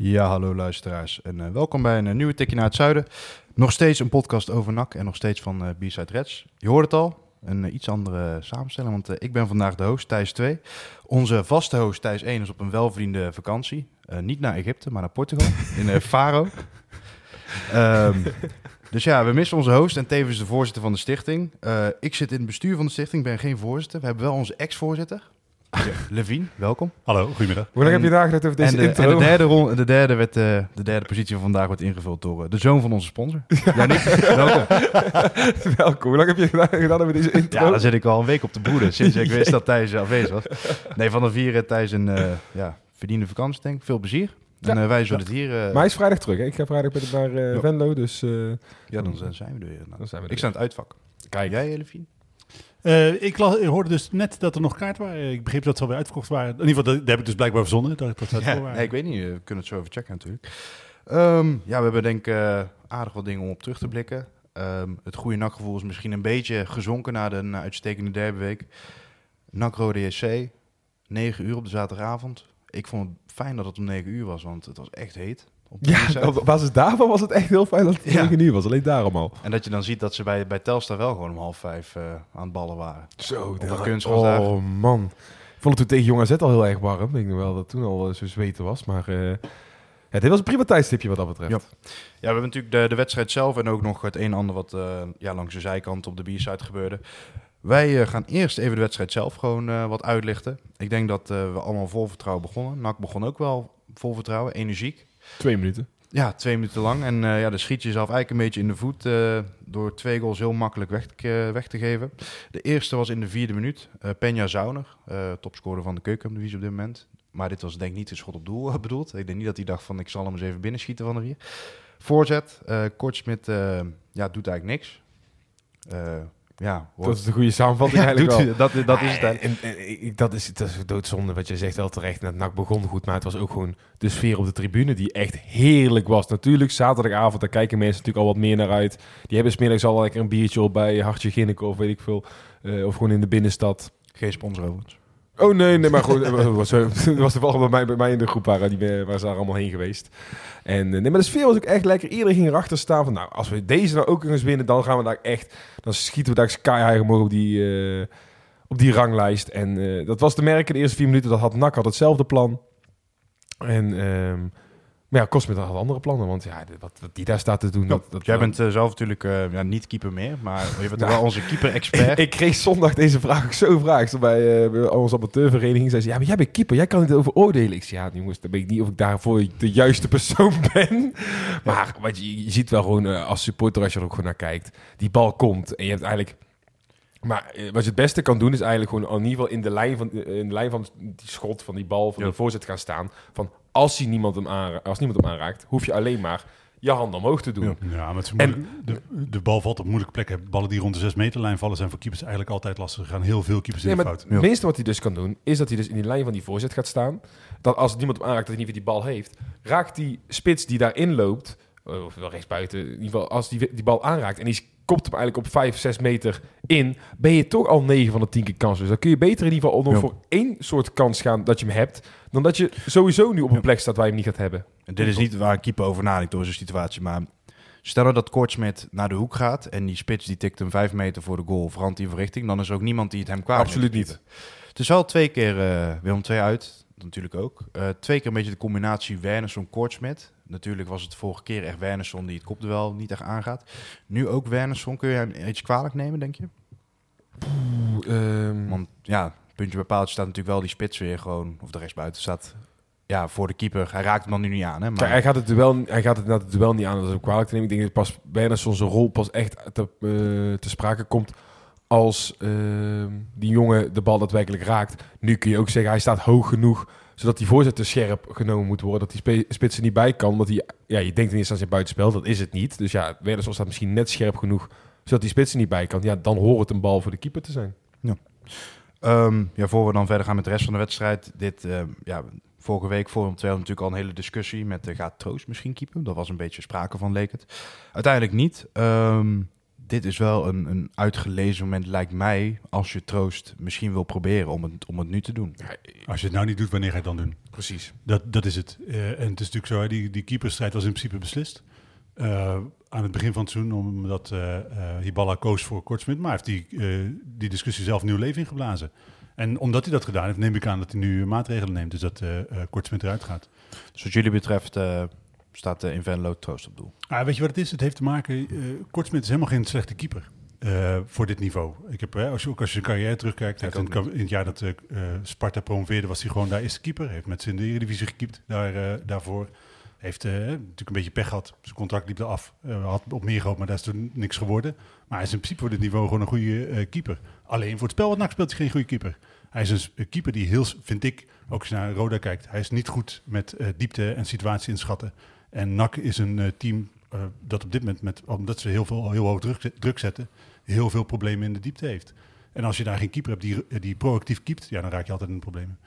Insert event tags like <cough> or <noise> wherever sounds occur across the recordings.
Ja, hallo luisteraars en eh, welkom bij een eh, nieuwe Tikje naar het Zuiden. Nog steeds een podcast over NAC en nog steeds van eh B-Side Reds. Je hoort het al, een iets andere samenstelling, want ik ben vandaag de host, Thijs 2. Onze vaste host, Thijs 1, is op een welverdiende vakantie. Niet naar Egypte, maar naar Portugal, <laughs> in Faro. Ehm, dus ja, we missen onze host en tevens de voorzitter van de stichting. Ik zit in het bestuur van de stichting, ben geen voorzitter. We hebben wel onze ex-voorzitter, Levine, welkom. Hallo, goedemiddag. Hoe lang heb je nagedacht over deze en de, intro? en de derde, ron- de, derde werd, eh, de derde positie van vandaag wordt ingevuld door eh, de zoon van onze sponsor. Ja, niet? Welkom. <laughs> Welkom. Hoe lang heb je gedaan, over deze intro? Ja, daar zit ik al een week op de broeden sinds ik wist dat Thijs afwezig was. Nee, van de vieren Thijs een eh, ja, verdiende vakantie, denk ik. Veel plezier. En Ja. eh, wij zullen het hier... eh, Maar hij is vrijdag terug. Hè? Ik ga vrijdag naar eh, Ja. Venlo, dus... eh, ja, dan zijn we er weer. Nou, Dan zijn we er ik sta in het uitvak. Kijk. Jij, Elefien? Eh, ik, las- ik hoorde dus net dat er nog kaarten waren. Ik begreep dat ze alweer uitverkocht waren. In ieder geval, dat, dat heb ik dus blijkbaar verzonnen. Dat, dat, dat Ja, nee, ik weet niet. We kunnen het zo even checken natuurlijk. Ehm, ja, we hebben denk ik eh, aardig wat dingen om op terug te blikken. Ehm, het goede nakgevoel is misschien een beetje gezonken na de na uitstekende derbyweek. NAC Rode JC, 9 uur op de zaterdagavond. Ik vond het fijn dat het om 9 uur was, want het was echt heet. Op ja, op basis daarvan was het echt heel fijn dat het Ja. 9 uur was. Alleen daarom al. En dat je dan ziet dat ze bij, bij Telstar wel gewoon om half vijf eh, aan het ballen waren. Zo, dat kunstgras daar. Oh, man. Ik vond het toen tegen Jong AZ al heel erg warm. Ik denk wel dat het toen al eh, zo zweten was. Maar eh, ja, dit was een prima tijdstipje wat dat betreft. Ja. Ja, we hebben natuurlijk de, de wedstrijd zelf en ook nog het een en ander wat eh, ja, langs de zijkant op de biersite gebeurde. Wij eh, gaan eerst even de wedstrijd zelf gewoon eh, wat uitlichten. Ik denk dat eh, we allemaal vol vertrouwen begonnen. NAC begon ook wel vol vertrouwen, energiek. Twee minuten. Ja, twee minuten lang. En eh ja, dan schiet je jezelf eigenlijk een beetje in de voet eh, door twee goals heel makkelijk weg, te- weg te geven. De eerste was in de vierde minuut. eh Peña Zauner, topscorer van de keukendivisie op dit moment. Maar dit was denk ik niet een schot op doel bedoeld. Ik denk niet dat hij dacht van ik zal hem eens even binnenschieten van de vier. Voorzet, eh Kortsmit ja, doet eigenlijk niks. Ja, Dat is de goede samenvatting <laughs> ja, eigenlijk doet, wel. hij- dat, dat is het. En, dat, is, dat is doodzonde, wat je zegt wel terecht. Het NAC begon goed, maar het was ook gewoon de sfeer op de tribune die echt heerlijk was. Natuurlijk, zaterdagavond, daar kijken mensen natuurlijk al wat meer naar uit. Die hebben smiddags al lekker een biertje op bij Hartje Ginneke of weet ik veel. Eh, of gewoon in de binnenstad. Geen sponsor overigens. Oh nee, nee, maar gewoon, <laughs> het was, was toevallig bij mij, bij mij in de groep waren, die, ben- waren ze daar allemaal heen geweest. En eh, nee, maar de sfeer was ook echt lekker. Iedereen ging erachter staan van, nou, als we deze nou ook eens winnen, dan gaan we daar echt, dan schieten we daar sky high omhoog op die, eh, op die ranglijst. En eh, dat was te merken de eerste vier minuten. Dat had NAC had hetzelfde plan. En, ehm, maar ja, Cosmet had andere plannen, want ja, wat, wat die daar staat te doen. dat, dat, Jij bent eh, zelf natuurlijk eh, ja, niet keeper meer, maar je bent <laughs> Nou. wel onze keeper-expert. Ik kreeg zondag deze vraag ook zo vraag. Bij, bij onze amateurvereniging. Zei ze, ja, maar jij bent keeper. Jij kan het over oordelen. Ik zei, ja, jongens, dan weet ik niet of ik daarvoor de juiste persoon <laughs> ben. Maar wat je, je ziet wel gewoon als supporter, als je er ook gewoon naar kijkt. Die bal komt en je hebt eigenlijk... Maar wat je het beste kan doen, is eigenlijk gewoon in ieder geval in de lijn van, in de lijn van die schot, van die bal, van Ja. de voorzet gaan staan. Van als, hij niemand hem aanra- als niemand hem aanraakt, hoef je alleen maar je hand omhoog te doen. Ja. Ja, maar is En- moeilijk. de, de bal valt op moeilijke plekken. Ballen die rond de 6 meterlijn vallen zijn voor keepers eigenlijk altijd lastig. Er gaan heel veel keepers in de fout. het minste wat hij dus kan doen, is dat hij dus in die lijn van die voorzet gaat staan. Dat als niemand hem aanraakt, dat hij niet weer die bal heeft. Raakt die spits die daarin loopt, eh, of wel rechtsbuiten, in ieder geval als die die bal aanraakt en die kopt hem eigenlijk op 5, 6 meter in, ben je toch al 9 van de 10 keer kans. Dus dan kun je beter in ieder geval nog Ja. voor één soort kans gaan dat je hem hebt, dan dat je sowieso nu op een plek staat waar je hem niet gaat hebben. En dit is niet waar een keeper over nadenkt door zo'n situatie. Maar stel nou dat Kortsmit naar de hoek gaat en die spits die tikt hem vijf meter voor de goal, verandert hij van richting, dan is er ook niemand die het hem kwaad Absoluut niet. Het is wel twee keer eh Willem II uit, natuurlijk ook. Eh, twee keer een beetje de combinatie Wernersson-Kortsmit. Natuurlijk was het vorige keer echt Wernersson die het kopduel niet echt aangaat. Nu ook Wernersson. Kun je hem iets kwalijk nemen, denk je? Ehm, Want ja, puntje bij paaltje staat natuurlijk wel die spits weer gewoon, of de rechtsbuiten staat ja, voor de keeper. Hij raakt hem dan nu niet aan, hè? Maar Kijk, hij gaat het duel, hij gaat het, het duel niet aan, dat is ook kwalijk te nemen. Ik denk dat pas bijna zijn rol pas echt te, eh, te sprake komt als ehm, die jongen de bal daadwerkelijk raakt. Nu kun je ook zeggen, hij staat hoog genoeg zodat die voorzetten scherp genomen moet worden. Dat die spits er niet bij kan. Want die, ja, je denkt in eerste instantie buitenspel. Dat is het niet. Dus ja, Werdersson staat misschien net scherp genoeg. Zodat die spits er niet bij kan. Ja, dan hoort het een bal voor de keeper te zijn. Ehm, ja, voor we dan verder gaan met de rest van de wedstrijd. Dit, ehm, ja, vorige week voor om natuurlijk al een hele discussie met eh, gaat Troost misschien keepen. Dat was een beetje sprake van, leek het. Uiteindelijk niet. Ehm, dit is wel een, een uitgelezen moment, lijkt mij, als je Troost misschien wil proberen om het, om het nu te doen. Als je het nou niet doet, wanneer ga je het dan doen? Precies. Dat, dat is het. Eh, en het is natuurlijk zo, hè, die, die keeperstrijd was in principe beslist. Eh, aan het begin van het seizoen, omdat eh eh, Hiballa koos voor Kortsmit. Maar heeft die, eh, die discussie zelf nieuw leven ingeblazen. En omdat hij dat gedaan heeft, neem ik aan dat hij nu maatregelen neemt. Dus dat eh eh, Kortsmit eruit gaat. Dus wat jullie betreft eh, staat uh, in Venlo Troost op doel. Ah, weet je wat het is? Het heeft te maken... eh Kortsmit is helemaal geen slechte keeper. eh, voor dit niveau. Ik heb, hè, als je ook als je zijn carrière terugkijkt, hij heeft Ik in, het- in het jaar dat eh, eh, Sparta promoveerde, was hij gewoon daar eerste keeper. Heeft met zijn de Eredivisie gekiept daar, eh, daarvoor. Heeft eh, natuurlijk een beetje pech gehad. Zijn contract liep eraf. Eh had op meer gehoopt, maar daar is toen niks geworden. Maar hij is in principe voor dit niveau gewoon een goede eh, keeper. Alleen voor het spel wat NAC speelt hij geen goede keeper. Hij is een keeper die heel, vind ik, ook als je naar Roda kijkt, hij is niet goed met eh, diepte en situatie inschatten. En NAC is een eh, team eh, dat op dit moment, met, omdat ze heel, veel, heel hoog druk, druk zetten, heel veel problemen in de diepte heeft. En als je daar geen keeper hebt die, die proactief keept, ja, dan raak je altijd in de problemen.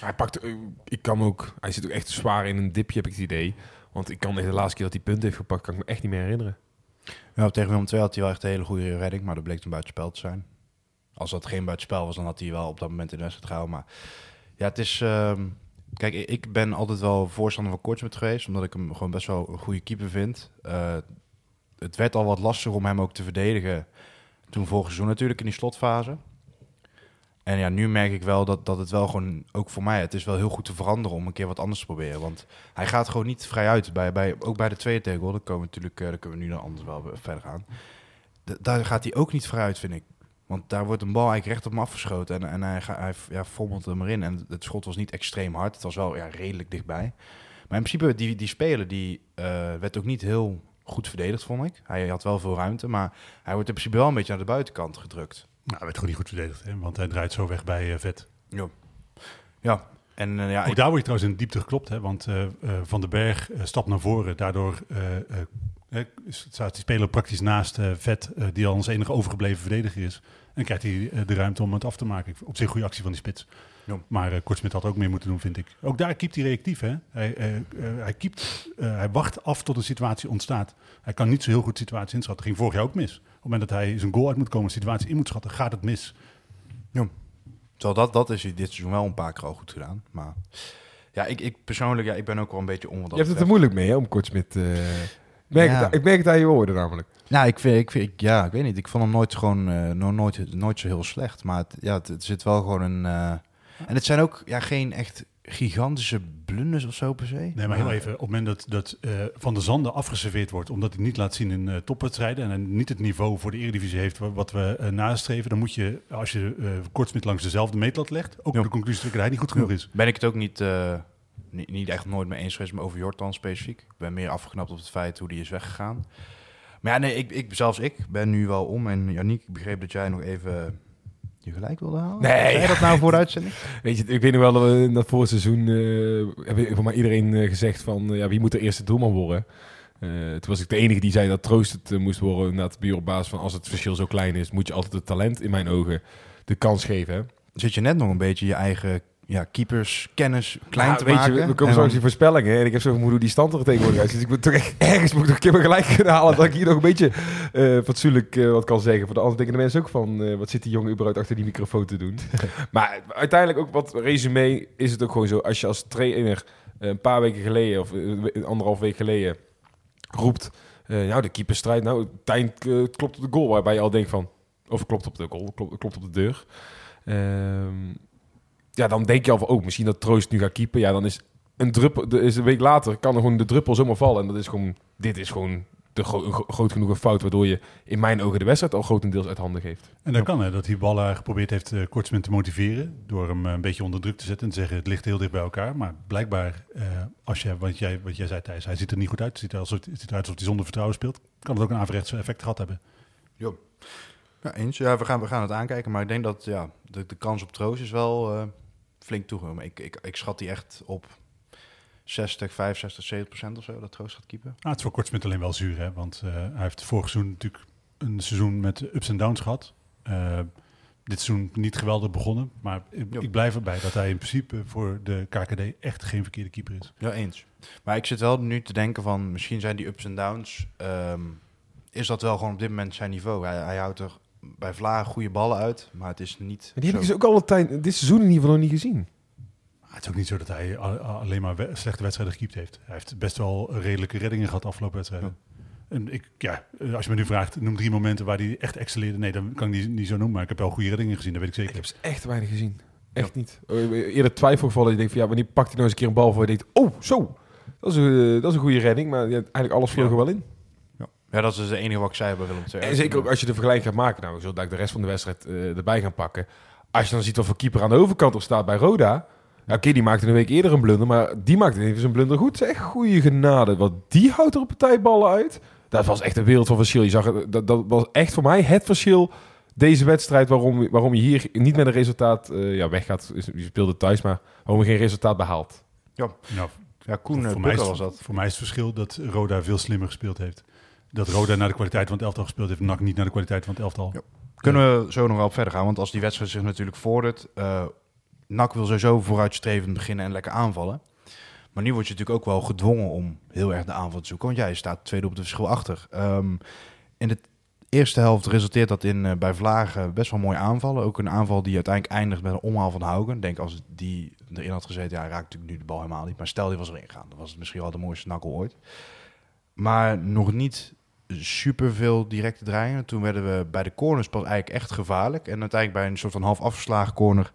Hij pakt, eh, ik kan ook, hij zit ook echt zwaar in een dipje, heb ik het idee. Want ik kan de laatste keer dat hij punten heeft gepakt, kan ik me echt niet meer herinneren. Ja, tegen Willem II had hij wel echt een hele goede redding, maar dat bleek een buitenspel te zijn. Als dat geen buitenspel was, dan had hij wel op dat moment in de wedstrijd gehouden. Maar ja, het is... ehm, kijk, ik- ben altijd wel voorstander van Kortsmit geweest, omdat ik hem gewoon best wel een goede keeper vind. Eh, het werd al wat lastiger om hem ook te verdedigen toen vorig seizoen natuurlijk in die slotfase. En ja, nu merk ik wel dat, dat het wel gewoon, ook voor mij, het is wel heel goed te veranderen om een keer wat anders te proberen. Want hij gaat gewoon niet vrij uit, bij, bij, ook bij de tweede tegel. Dan komen we natuurlijk, eh, daar kunnen we nu dan anders wel verder gaan. Daar gaat hij ook niet vrij uit, vind ik. Want daar wordt een bal eigenlijk recht op hem afgeschoten en, en hij, hij ja, frommelt hem erin. En het schot was niet extreem hard, het was wel ja, redelijk dichtbij. Maar in principe, die, die speler die, eh, werd ook niet heel goed verdedigd, vond ik. Hij had wel veel ruimte, maar hij wordt in principe wel een beetje naar de buitenkant gedrukt. Nou, hij werd gewoon niet goed verdedigd, hè, want hij draait zo weg bij eh, Vet. Ja. Ja, en eh, ja, Ook ik- daar word je trouwens in de diepte geklopt, hè, want Van den Berg stapt naar voren. Daardoor staat die speler praktisch naast eh, Vet, eh, die al ons enige overgebleven verdediger is. En krijgt hij eh, de ruimte om het af te maken. Op zich een goede actie van die spits. Ja. Maar eh Kortsmit had ook meer moeten doen, vind ik. Ook daar keept hij reactief. Hè? Hij, eh, eh, hij, keept, eh, hij wacht af tot een situatie ontstaat. Hij kan niet zo heel goed situatie inschatten. ging vorig jaar ook mis. Op het moment dat hij zijn goal uit moet komen, een situatie in moet schatten, gaat het mis. Zo, dat, dat is hij dit seizoen wel een paar keer al goed gedaan. Maar ja, ik, ik persoonlijk, ja, ik ben ook wel een beetje on wat dat je hebt het er moeilijk mee, hè, om Kortsmit... merk Ja. het, ik merk het aan je woorden namelijk. Nou, ik vind, ik vind, ik- ja, ik weet niet. Ik vond hem nooit gewoon, eh, no- nooit, nooit zo heel slecht. Maar het, ja, het, het zit wel gewoon een... eh, en het zijn ook ja, geen echt gigantische blunders of zo per se. Nee, maar heel even. Op het moment dat, dat eh, Van de Zanden afgeserveerd wordt... omdat hij niet laat zien in eh topwedstrijden... en niet het niveau voor de Eredivisie heeft wa- wat we nastreven... dan moet je, als je eh Kortsmit langs dezelfde meetlat legt... ook Ja. de conclusie trekken dat hij niet goed genoeg is. Ben ik het ook niet, eh, niet, niet echt nooit mee eens geweest maar over Jordan specifiek. Ik ben meer afgeknapt op het feit hoe die is weggegaan. Maar ja, nee, ik, ik, zelfs ik ben nu wel om. En Janiek, ik begreep dat jij nog even je gelijk wilde halen. Nee. Zei dat nou voor de uitzending? <laughs> Weet je, ik weet nog wel dat we in dat vorige seizoen... eh hebben voor mij iedereen eh, gezegd van... eh, ja, wie moet de eerste doelman worden? Toen was ik de enige die zei dat Troost het moest worden. Inderdaad, puur op basis van als het verschil zo klein is... moet je altijd het talent in mijn ogen de kans geven. Zit je net nog een beetje je eigen ja, keepers, kennis klein Nou, te weet maken. Je, we En komen zo die voorspellingen. En ik heb zo hoe die stand er tegenwoordig uit. Dus ik moet toch echt ergens moet ik nog een keer gelijk kunnen halen. Dat ik hier nog een beetje eh fatsoenlijk eh, wat kan zeggen. Voor de andere denken de mensen ook van... eh, wat zit die jongen überhaupt achter die microfoon te doen? <laughs> maar uiteindelijk ook wat resume is het ook gewoon zo. Als je als trainer een paar weken geleden... of anderhalf week geleden roept... nou, de keeperstrijd. Nou, Tijn klopt op de goal. Waarbij je al denkt van... Of klopt op de goal, klopt, klopt op de deur. Ehm, ja, dan denk je al van, oh, misschien dat Troost nu gaat keepen. Ja, dan is een druppel, de- is een week later kan er gewoon de druppel zomaar vallen. En dat is gewoon, dit is gewoon de gro- een gro- groot genoeg een fout, waardoor je in mijn ogen de wedstrijd al grotendeels uit handen geeft. En dat kan, hè, dat hij Balla geprobeerd heeft Kortsmit te motiveren... door hem eh, een beetje onder druk te zetten en te zeggen... het ligt heel dicht bij elkaar. Maar blijkbaar, eh, als je, wat, jij, wat jij zei Thijs, hij ziet er niet goed uit. Het ziet, er alsof, het ziet eruit alsof hij zonder vertrouwen speelt. Kan het ook een averechts effect gehad hebben. Ja, eens. Ja, we gaan, we gaan het aankijken. Maar ik denk dat ja, de, de kans op troost is wel eh, flink toegenomen. Ik, ik, ik schat die echt op 60, 65, 70 procent of zo, dat Troost gaat keeper. Ah, het is voor Kortsmit alleen wel zuur, hè? want eh, hij heeft vorig seizoen natuurlijk een seizoen met ups en downs gehad. Eh, dit seizoen niet geweldig begonnen, maar ik, ik blijf erbij dat hij in principe voor de KKD echt geen verkeerde keeper is. Ja, eens. Maar ik zit wel nu te denken van, misschien zijn die ups en downs, ehm, is dat wel gewoon op dit moment zijn niveau. Hij, hij houdt er bij Vlaar goede ballen uit, maar het is niet Die heb ik dus ook al een tijd, dit seizoen in ieder geval nog niet gezien. Ah, Het is ook niet zo dat hij alleen maar we- slechte wedstrijden gekiept heeft. Hij heeft best wel redelijke reddingen gehad afgelopen wedstrijden. En ik, ja, eh, als je me nu vraagt, noem drie momenten waar hij echt excelleerde. Nee, dan kan ik die niet zo noemen. Maar ik heb wel goede reddingen gezien, dat weet ik zeker. Ik heb ze echt weinig gezien. Echt niet. Eh, Eerder twijfelgevallen. Je denkt van ja, wanneer pakt hij nou eens een keer een bal voor je denkt, oh, zo. Dat is, een, eh, dat is een goede redding, maar ja, eigenlijk alles vloog Ja. er wel in. Ja, dat is dus het enige wat ik zei bij Willem II. En zeker ook als je de vergelijking gaat maken. Nou, we zullen daar de rest van de wedstrijd eh, erbij gaan pakken. Als je dan ziet wat voor keeper aan de overkant op staat bij Roda. Ja, Oké, die maakte een week eerder een blunder, maar die maakte even zijn blunder goed. Zeg, goede genade. Want die houdt er op partijballen uit. Dat was echt een wereld van verschil. Je zag het, dat, dat was echt voor mij het verschil deze wedstrijd waarom, waarom je hier niet met een resultaat eh, ja, weggaat. Je speelde thuis, maar waarom je geen resultaat behaalt. Nou, Ja, Koen voor, eh, mij is, was dat. voor mij is het verschil dat Roda veel slimmer gespeeld heeft. Dat Roda naar de kwaliteit van het elftal gespeeld heeft, NAC niet naar de kwaliteit van het elftal. Kunnen we zo nog wel op verder gaan? Want als die wedstrijd zich natuurlijk vordert... eh NAC wil sowieso vooruitstrevend beginnen en lekker aanvallen. Maar nu word je natuurlijk ook wel gedwongen om heel erg de aanval te zoeken. Want jij staat tweede op de verschil achter. Ehm, in de eerste helft resulteert dat in eh, bij Vlagen best wel mooi aanvallen. Ook een aanval die uiteindelijk eindigt met een omhaal van Haugen. Denk als die erin had gezeten, ja, raakt natuurlijk nu de bal helemaal niet. Maar stel die was erin gegaan, dan was het misschien wel de mooiste nakkel ooit. Maar nog niet super veel directe dreigingen. Toen werden we bij de corners pas eigenlijk echt gevaarlijk. En uiteindelijk bij een soort van half afgeslagen corner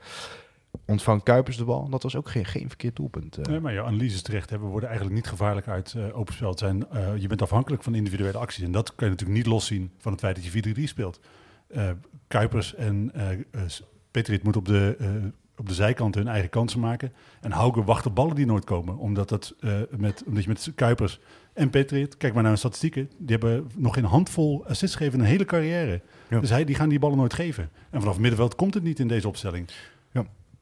ontvangt Kuipers de bal. Dat was ook geen, geen verkeerd doelpunt. eh. Nee, maar je analyse is terecht. Hè. We worden eigenlijk niet gevaarlijk uit eh open zijn, eh, je bent afhankelijk van individuele acties. En dat kan je natuurlijk niet loszien van het feit dat je 4-3 speelt. Kuipers en eh, Petrit moeten op de, op de zijkant hun eigen kansen maken. En Hauge wacht op ballen die nooit komen. Omdat, dat, met, omdat je met Kuipers en Petrit, kijk maar naar hun statistieken, die hebben nog geen handvol assists gegeven in een hele carrière. Ja. Dus hij, die gaan die ballen nooit geven. En vanaf het middenveld komt het niet in deze opstelling.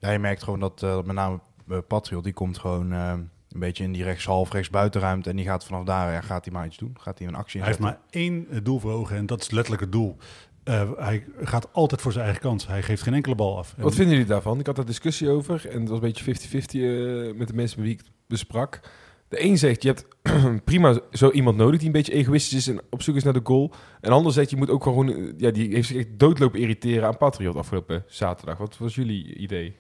Ja, je merkt gewoon dat eh, met name eh, Patriot, die komt gewoon eh, een beetje in die rechts half rechts buitenruimte. En die gaat vanaf daar, ja, gaat hij maar iets doen. Gaat hij een actie Hij heeft inzetten. maar één doel voor ogen en dat is letterlijk het doel. Eh, hij gaat altijd voor zijn eigen kans. Hij geeft geen enkele bal af. En- Wat vinden jullie daarvan? Ik had daar discussie over en het was een beetje 50-50 eh, met de mensen met wie ik besprak. De een zegt, je hebt <clears throat> prima zo iemand nodig die een beetje egoïstisch is en op zoek is naar de goal. En de ander zegt, je moet ook gewoon, eh, ja, die heeft zich echt doodlopen irriteren aan Patriot afgelopen zaterdag. Wat was jullie idee?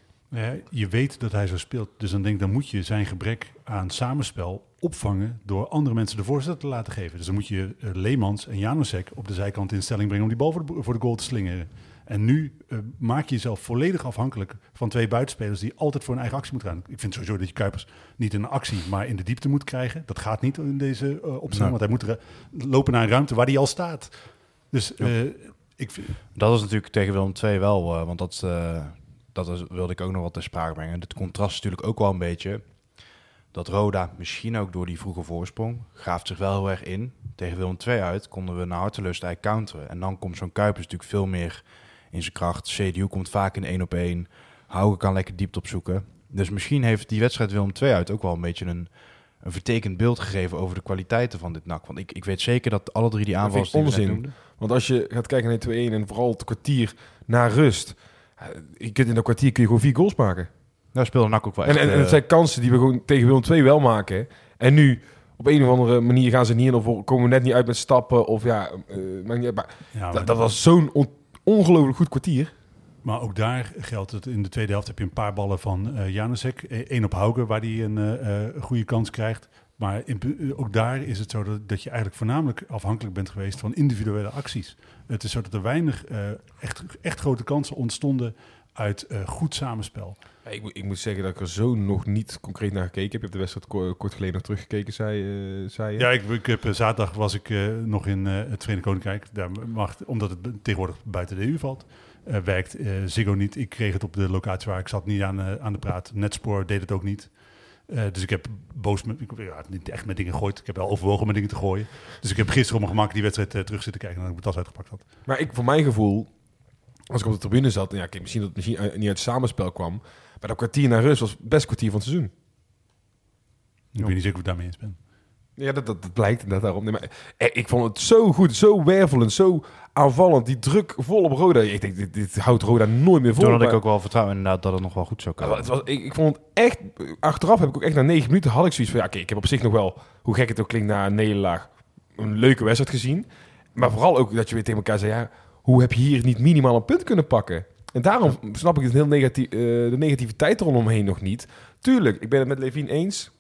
Je weet dat hij zo speelt. Dus dan denk ik, dan moet je zijn gebrek aan samenspel opvangen door andere mensen de voorzet te laten geven. Dus dan moet je eh, Leemans en Janusek op de zijkant in stelling brengen om die bal voor de, voor de goal te slingeren. En nu eh, maak je jezelf volledig afhankelijk van twee buitenspelers die altijd voor een eigen actie moeten gaan. Ik vind sowieso dat je Kuipers niet in een actie, maar in de diepte moet krijgen. Dat gaat niet in deze eh opstelling, Nee. want hij moet er, lopen naar een ruimte waar hij al staat. Dus eh, ik vind, Dat is natuurlijk tegen Willem II wel, eh, want dat, eh, dat is, wilde ik ook nog wat ter sprake brengen. Het contrast is natuurlijk ook wel een beetje dat Roda misschien ook door die vroege voorsprong graaft zich wel heel erg in. Tegen Willem II uit konden we naar hartelust eigenlijk counteren. En dan komt zo'n Kuipers natuurlijk veel meer in zijn kracht. CDU komt vaak in één op één. Hauge kan lekker diepte opzoeken. Dus misschien heeft die wedstrijd Willem II uit ook wel een beetje een, een vertekend beeld gegeven over de kwaliteiten van dit NAC. Want ik, ik weet zeker dat alle drie die Dat we net onzin. Want als je gaat kijken naar 2-1 en vooral het kwartier na rust, eh, je kunt in dat kwartier kun je gewoon vier goals maken. Daar speelde NAC ook wel En, echt... en, en eh, het zijn kansen die we gewoon tegen Willem II wel maken. En nu, op een of andere manier gaan ze niet in of komen we net niet uit met stappen. Of ja, eh. Maar ja, maar dat, dat was zo'n on- ongelooflijk goed kwartier. Maar ook daar geldt het. In de tweede helft heb je een paar ballen van eh Janusek. Eén op Hauge, waar hij een eh, goede kans krijgt. Maar ook daar is het zo dat, dat je eigenlijk voornamelijk afhankelijk bent geweest van individuele acties. Het is zo dat er weinig echt, echt grote kansen ontstonden uit goed samenspel. Ik, moet- ik moet zeggen dat ik er zo nog niet concreet naar gekeken heb. Je hebt de wedstrijd ko- kort geleden nog teruggekeken, zei, eh, zei je. Ja, ik, ik heb, eh, zaterdag was ik eh, nog in het Verenigd Koninkrijk. Daar mag, omdat het tegenwoordig buiten de EU valt, werkt Ziggo niet. Ik kreeg het op de locatie waar ik zat niet aan, aan de praat. Netspoor deed het ook niet. Dus ik heb boos met, ik, ja, niet echt met dingen gegooid. Ik heb wel overwogen met dingen te gooien. Dus ik heb gisteren op mijn gemak die wedstrijd eh, terug zitten kijken en ik mijn tas uitgepakt had. Maar ik, voor mijn gevoel, als ik op de tribune zat, ja, kijk, misschien dat het misschien niet uit het samenspel kwam. Maar dat kwartier naar rust was het best kwartier van het seizoen. Ik weet niet zeker of ik het daarmee eens ben. Ja, dat, dat, dat blijkt inderdaad daarom. Nee, maar, eh, ik vond het zo goed, zo wervelend, zo aanvallend. Die druk vol op Roda. Ik denk, dit, dit houdt Roda nooit meer vol. Toen had ik ook wel vertrouwen inderdaad dat het nog wel goed zou Ja, komen. het was, ik, ik vond het echt... Achteraf heb ik ook echt na negen minuten had ik zoiets van... Ja, oké, ik heb op zich nog wel, hoe gek het ook klinkt, na een nederlaag... een leuke wedstrijd gezien. Maar vooral ook dat je weer tegen elkaar zei... Ja, hoe heb je hier niet minimaal een punt kunnen pakken? En daarom snap ik heel negatief, eh, de negativiteit erondomheen nog niet. Tuurlijk, ik ben het met Levine eens.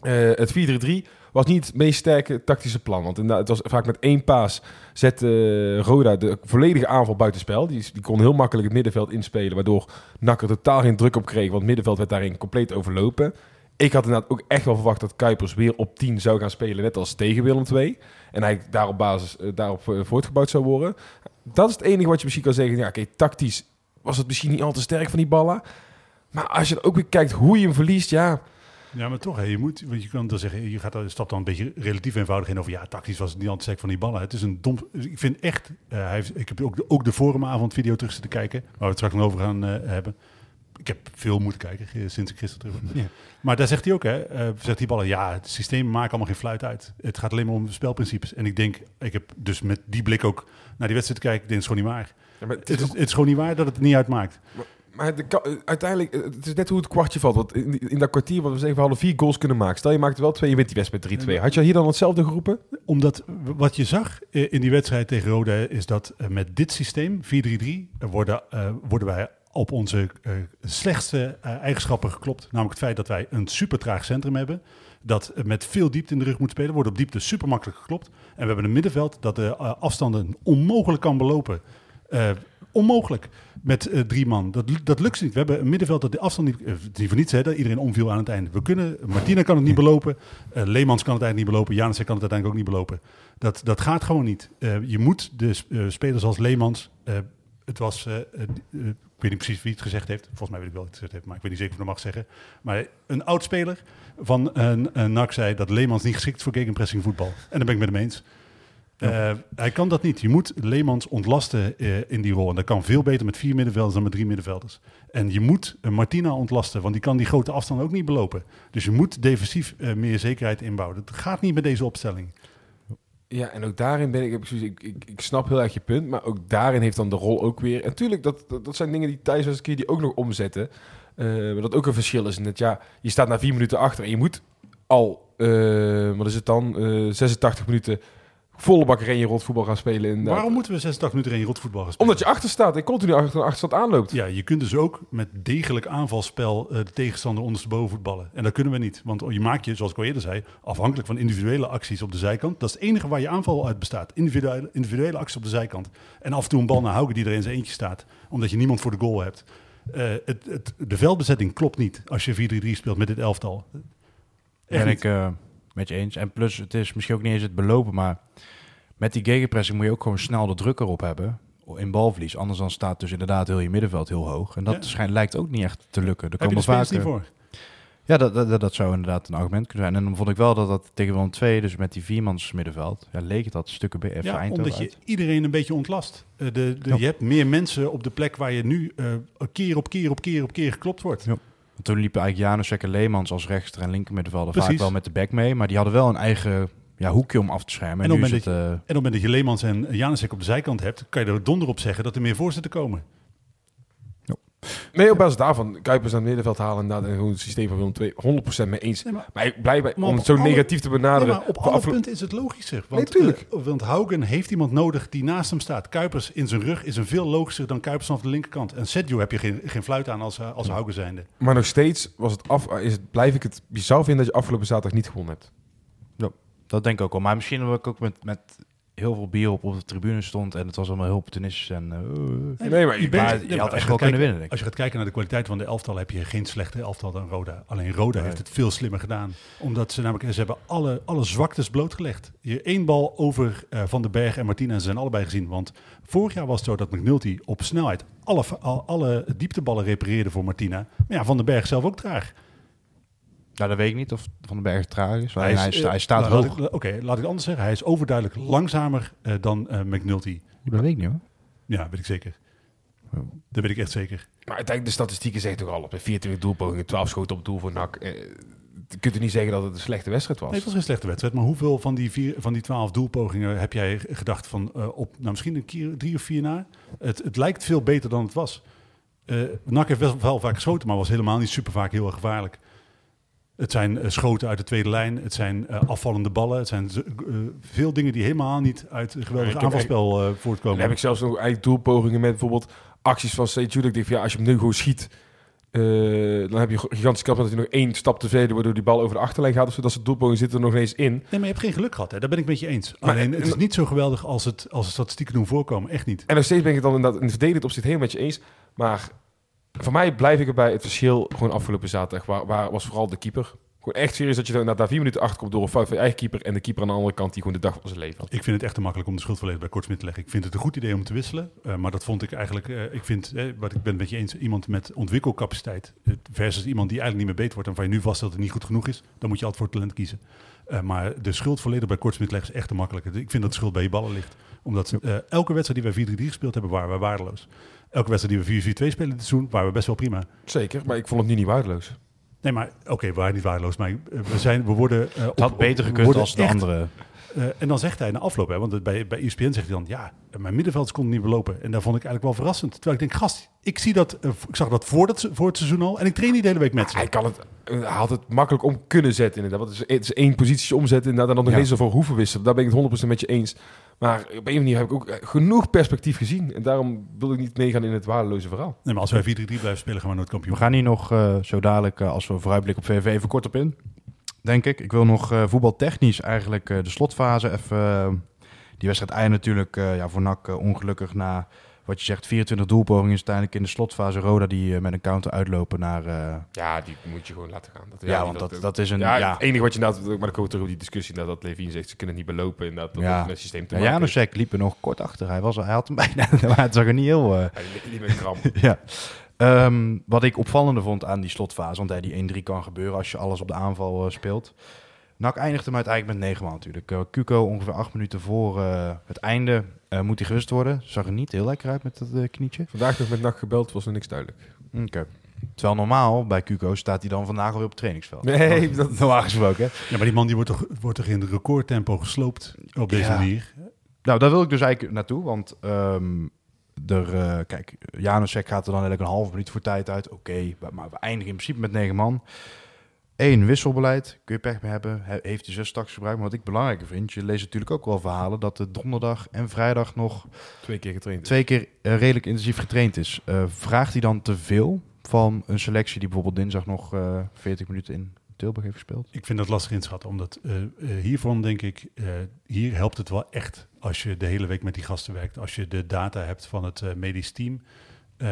Eh, het 4-3-3 was niet het meest sterke tactische plan. Want het was vaak met één paas zette eh, Roda de volledige aanval buitenspel. Die, die kon heel makkelijk het middenveld inspelen, waardoor NAC er totaal geen druk op kreeg. Want het middenveld werd daarin compleet overlopen. Ik had inderdaad ook echt wel verwacht dat Kuipers weer op 10 zou gaan spelen, net als tegen Willem II. En hij daar op basis eh, daarop voortgebouwd zou worden. Dat is het enige wat je misschien kan zeggen. Ja, oké, tactisch was het misschien niet al te sterk van die ballen. Maar als je dan ook weer kijkt hoe je hem verliest, ja... Ja, maar toch, hè, je moet, want je kan dan zeggen, je gaat daar, stapt dan een beetje relatief eenvoudig in over, ja, tactisch was het niet altijd sterk van die ballen. Het is een dom, ik vind echt, eh, hij heeft, ik heb ook de, ook de forumavond video terug zitten kijken, waar we het straks nog over gaan eh, hebben. Ik heb veel moeten kijken eh, sinds ik gisteren terug ben. Ja. Maar daar zegt hij ook, hè, zegt die ballen, ja, het systeem maakt allemaal geen fluit uit. Het gaat alleen maar om spelprincipes. En ik denk, ik heb dus met die blik ook naar die wedstrijd ik denk, het is gewoon niet waar. ja maar het Het is het is gewoon niet waar dat het niet uitmaakt. Maar de, uiteindelijk, eh, het is net hoe het kwartje valt. Want in, in dat kwartier, wat we zeggen, we hadden vier goals kunnen maken. Stel, je maakt er wel twee, je wint die wedstrijd met 3-2. Had je hier dan hetzelfde geroepen? Omdat wat je zag eh, in die wedstrijd tegen Roda is dat eh, met dit systeem, 4-3-3, eh, worden, worden wij op onze slechtste eigenschappen geklopt. Namelijk het feit dat wij een super traag centrum hebben. Dat met veel diepte in de rug moet spelen. Wordt op diepte super makkelijk geklopt. En we hebben een middenveld dat de eh, afstanden onmogelijk kan belopen. Eh, onmogelijk met eh, drie man. Dat, dat lukt niet. We hebben een middenveld dat de afstand niet... eh, die voor niets, hè, dat iedereen omviel aan het einde. We kunnen... Martina kan het niet belopen. eh Leemans kan het eigenlijk niet belopen. Janssen kan het uiteindelijk ook niet belopen. Dat, dat gaat gewoon niet. Je moet de sp- spelers als Leemans... het was... ik weet niet precies wie het gezegd heeft. Volgens mij weet ik wel wie het gezegd heeft. Maar ik weet niet zeker of ik dat mag zeggen. Maar een oud-speler van een, een NAC zei... dat Leemans niet geschikt voor gegenpressing voetbal. En daar ben ik met hem eens. Eh, hij kan dat niet. Je moet Leemans ontlasten eh, in die rol. En dat kan veel beter met vier middenvelders dan met drie middenvelders. En je moet eh, Martina ontlasten, want die kan die grote afstand ook niet belopen. Dus je moet defensief meer zekerheid inbouwen. Dat gaat niet met deze opstelling. Ja, en ook daarin ben ik, ik, ik, ik, ik snap heel erg je punt, maar ook daarin heeft dan de rol ook weer. En natuurlijk, dat, dat, dat zijn dingen die Thijs een keer die ook nog omzetten. Maar dat ook een verschil is. het ja, je staat na vier minuten achter en je moet al, wat is het dan, Eh 86 minuten volle bak je rot voetbal gaan spelen. In, Waarom moeten we 86 minuten in rotvoetbal gaan spelen? Omdat je achter staat en continu achter een achterstand aanloopt. Ja, je kunt dus ook met degelijk aanvalspel eh, de tegenstander ondersteboven voetballen. En dat kunnen we niet. Want je maakt je, zoals ik al eerder zei, afhankelijk van individuele acties op de zijkant. Dat is het enige waar je aanval uit bestaat. Individuele, individuele acties op de zijkant. En af en toe een bal naar Hauke die er in zijn eentje staat. Omdat je niemand voor de goal hebt. Eh, het, het, de veldbezetting klopt niet als je 4-3-3 speelt met dit elftal. Echt ben niet. ik eh, met je eens. En plus, het is misschien ook niet eens het belopen, maar met die gegenpressing moet je ook gewoon snel de druk erop hebben in balverlies. Anders dan staat dus inderdaad heel je middenveld heel hoog. En dat Ja. schijnt, lijkt ook niet echt te lukken. Er Heb je de komen vaak, niet voor? Ja, dat, dat, dat zou inderdaad een argument kunnen zijn. En dan vond ik wel dat dat tegen Willem 2, dus met die viermans middenveld, ja, leek het dat stukken even Ja, Eindhoven omdat je iedereen een beetje ontlast. Eh, de, de, Ja. Je hebt meer mensen op de plek waar je nu eh, keer op keer op keer op keer geklopt wordt. Ja. Want toen liepen eigenlijk Janusek en Leemans als rechter en linker middenvelder vaak Precies. wel met de back mee. Maar die hadden wel een eigen ja, hoekje om af te schermen. En En, op het eh, En op het moment dat je Leemans en Janisek op de zijkant hebt, kan je er donder op zeggen dat er meer voorzetten komen. Nee, op basis daarvan, Kuipers aan het middenveld halen inderdaad, en gewoon het systeem van Willem 2 100% mee eens. Nee, maar- maar ik blijf bij, Maar om het zo alle- negatief te Nee, benaderen. maar op alle aflo- punten is het logischer. Want, Nee, tuurlijk. eh, want Haugen heeft iemand nodig die naast hem staat. Kuipers in zijn rug is een veel logischer dan Kuipers vanaf de linkerkant. En Sergio heb je geen, geen fluit aan als, eh, als Haugen zijnde. Maar nog steeds was het af, is het, blijf ik het bizar vinden dat je afgelopen zaterdag niet gewonnen hebt. dat denk ik ook wel. Maar misschien ik ook met, met heel veel bier op, op de tribune stond. En het was allemaal heel opportunistisch. En, eh, Nee, maar je bent- maar je had echt wel kunnen winnen. Als je gaat kijken naar de kwaliteit van de elftal, heb je geen slechte elftal dan Roda. Alleen Roda heeft het veel slimmer gedaan. Omdat ze namelijk, ze hebben alle, alle zwaktes blootgelegd. Je één bal over eh, Van den Berg en Martina, ze zijn allebei gezien. Want vorig jaar was het zo dat McNulty op snelheid alle, al- alle diepteballen repareerde voor Martina. Maar ja, Van den Berg zelf ook traag. Nou, dat weet ik niet of Van den Berg traag is. Hij, is, hij, sta- eh, hij staat nou, hoog. Oké, laat ik het anders zeggen. Hij is overduidelijk langzamer eh, dan eh, McNulty. Dat weet ik niet hoor. Ja, weet ik zeker. Dat weet ik echt zeker. Maar uiteindelijk, de statistieken zeggen toch al op. 24 doelpogingen, 12 schoten op doel voor NAC. Je kunt er niet zeggen dat het een slechte wedstrijd was. Nee, het was geen slechte wedstrijd. Maar hoeveel van die, vier, van die twaalf doelpogingen heb jij gedacht van eh, op nou, misschien een keer drie of vier na? Het, het lijkt veel beter dan het was. Eh NAC heeft wel, wel vaak geschoten, maar was helemaal niet super vaak heel erg gevaarlijk. Het zijn eh, schoten uit de tweede lijn, het zijn eh, afvallende ballen, het zijn eh, veel dingen die helemaal niet uit een geweldig heb aanvalspel eh, Dan voortkomen. heb ik zelfs nog eigenlijk doelpogingen met bijvoorbeeld acties van St. Jude. Ik denk van ja, als je hem nu gewoon schiet, dan heb je gigantische kans dat hij nog één stap te verder, waardoor die bal over de achterlijn gaat. Of zodat zijn doelpoging zit er nog eens in. Nee, maar je hebt geen geluk gehad. Hè? Daar ben ik met je eens. Maar- Alleen, het is niet zo geweldig als, het, als de statistieken doen voorkomen. Echt niet. En nog steeds ben ik het dan inderdaad in verdedigend opzicht helemaal met je eens. Maar voor mij blijf ik erbij het verschil gewoon afgelopen zaterdag. Waar, waar was vooral de keeper. Gewoon echt serieus dat je na daar vier minuten achter komt door een fout van je eigen keeper. En de keeper aan de andere kant die gewoon de dag van zijn leven had. Ik vind het echt te makkelijk om de schuld volledig bij Kortsmit te leggen. Ik vind het een goed idee om te wisselen. eh, maar dat vond ik eigenlijk... eh, ik vind, eh, wat ik ben het met je eens, iemand met ontwikkelcapaciteit... versus iemand die eigenlijk niet meer beter wordt... en van je nu vast dat het niet goed genoeg is... dan moet je altijd voor talent kiezen. Maar de schuld volledig bij Kortsmit leggen is echt te makkelijk. Ik vind dat de schuld bij je ballen ligt. Omdat elke wedstrijd die wij 4-3 gespeeld hebben... waren we waardeloos. Elke wedstrijd die we 4-4-2 spelen dit seizoen... waren we best wel prima. Zeker, maar ik vond het nu niet waardeloos. Nee, maar oké, we waren niet waardeloos. Maar eh, we, zijn, we worden... eh, Het op- had beter gekund als de echt andere. Eh, en dan zegt hij na afloop, hè, want het- bij, bij ESPN zegt hij dan, ja, mijn middenvelders konden niet belopen. En daar vond ik eigenlijk wel verrassend. Terwijl ik denk, gast, ik, zie dat, eh, ik zag dat voor, dat voor het seizoen al en ik train niet de hele week met ze. Hij, kan het, hij had het makkelijk om kunnen zetten inderdaad. Want het is, het is één positie omzetten inderdaad, en dan nog Ja. eens ervoor hoeven wisselen. Daar ben ik het 100% met je eens. Maar op een of andere manier heb ik ook eh, genoeg perspectief gezien. En daarom wil ik niet meegaan in het waardeloze verhaal. Nee, maar als wij 4-3 blijven spelen, gaan we nooit kampioen. We gaan hier nog eh, zo dadelijk, eh, als we vooruitblikken op VV, even kort op in. Denk ik. Ik wil nog eh, voetbaltechnisch eigenlijk eh, de slotfase even... eh, die wedstrijd eindigt natuurlijk ja, voor NAC ongelukkig na... Wat je zegt, 24 doelpogingen is uiteindelijk in de slotfase. Roda die met een counter uitlopen naar... Ja, die moet je gewoon laten gaan. Dat, ja, want dat, dat is een... ja, Ja, het enige wat je inderdaad... Maar dan komen we terug op die discussie inderdaad, dat Levine zegt... ze kunnen het niet belopen inderdaad. Dat Ja. het systeem te ja, maken. Janusek liep er nog kort achter. Hij, was, hij had hem bijna, <laughs> maar het zag er niet heel... die, die met <laughs> ja. Ehm, wat ik opvallender vond aan die slotfase, want hè, die 1-3 kan gebeuren als je alles op de aanval eh, speelt. NAC eindigt hem uiteindelijk met 9 man natuurlijk. Eh, Cuco ongeveer 8 minuten voor eh, het einde eh, moet hij gewist worden. Zag er niet heel lekker uit met dat eh, knietje. Vandaag nog met nacht gebeld, was er niks duidelijk. Oké. Terwijl normaal bij Cuco staat hij dan vandaag alweer op het trainingsveld. Nee, dat- <laughs> normaal gesproken. hè. Ja, maar die man die wordt toch, wordt toch in recordtempo gesloopt op deze Ja. manier. Nou, daar wil ik dus eigenlijk naartoe, want ehm er, eh, kijk, Janusek gaat er dan eigenlijk een halve minuut voor tijd uit. Oké, maar- maar we eindigen in principe met negen man. Eén, wisselbeleid. Kun je pech mee hebben. He- heeft hij zes straks gebruikt. Maar wat ik belangrijker vind, je leest natuurlijk ook wel verhalen dat de donderdag en vrijdag nog Twee keer getraind. twee keer eh, redelijk intensief getraind is. Eh, vraagt hij dan te veel van een selectie die bijvoorbeeld dinsdag nog eh 40 minuten in Tilburg heeft gespeeld? Ik vind dat lastig inschatten, omdat eh, eh, hiervan denk ik, eh, hier helpt het wel echt als je de hele week met die gasten werkt. Als je de data hebt van het medisch team,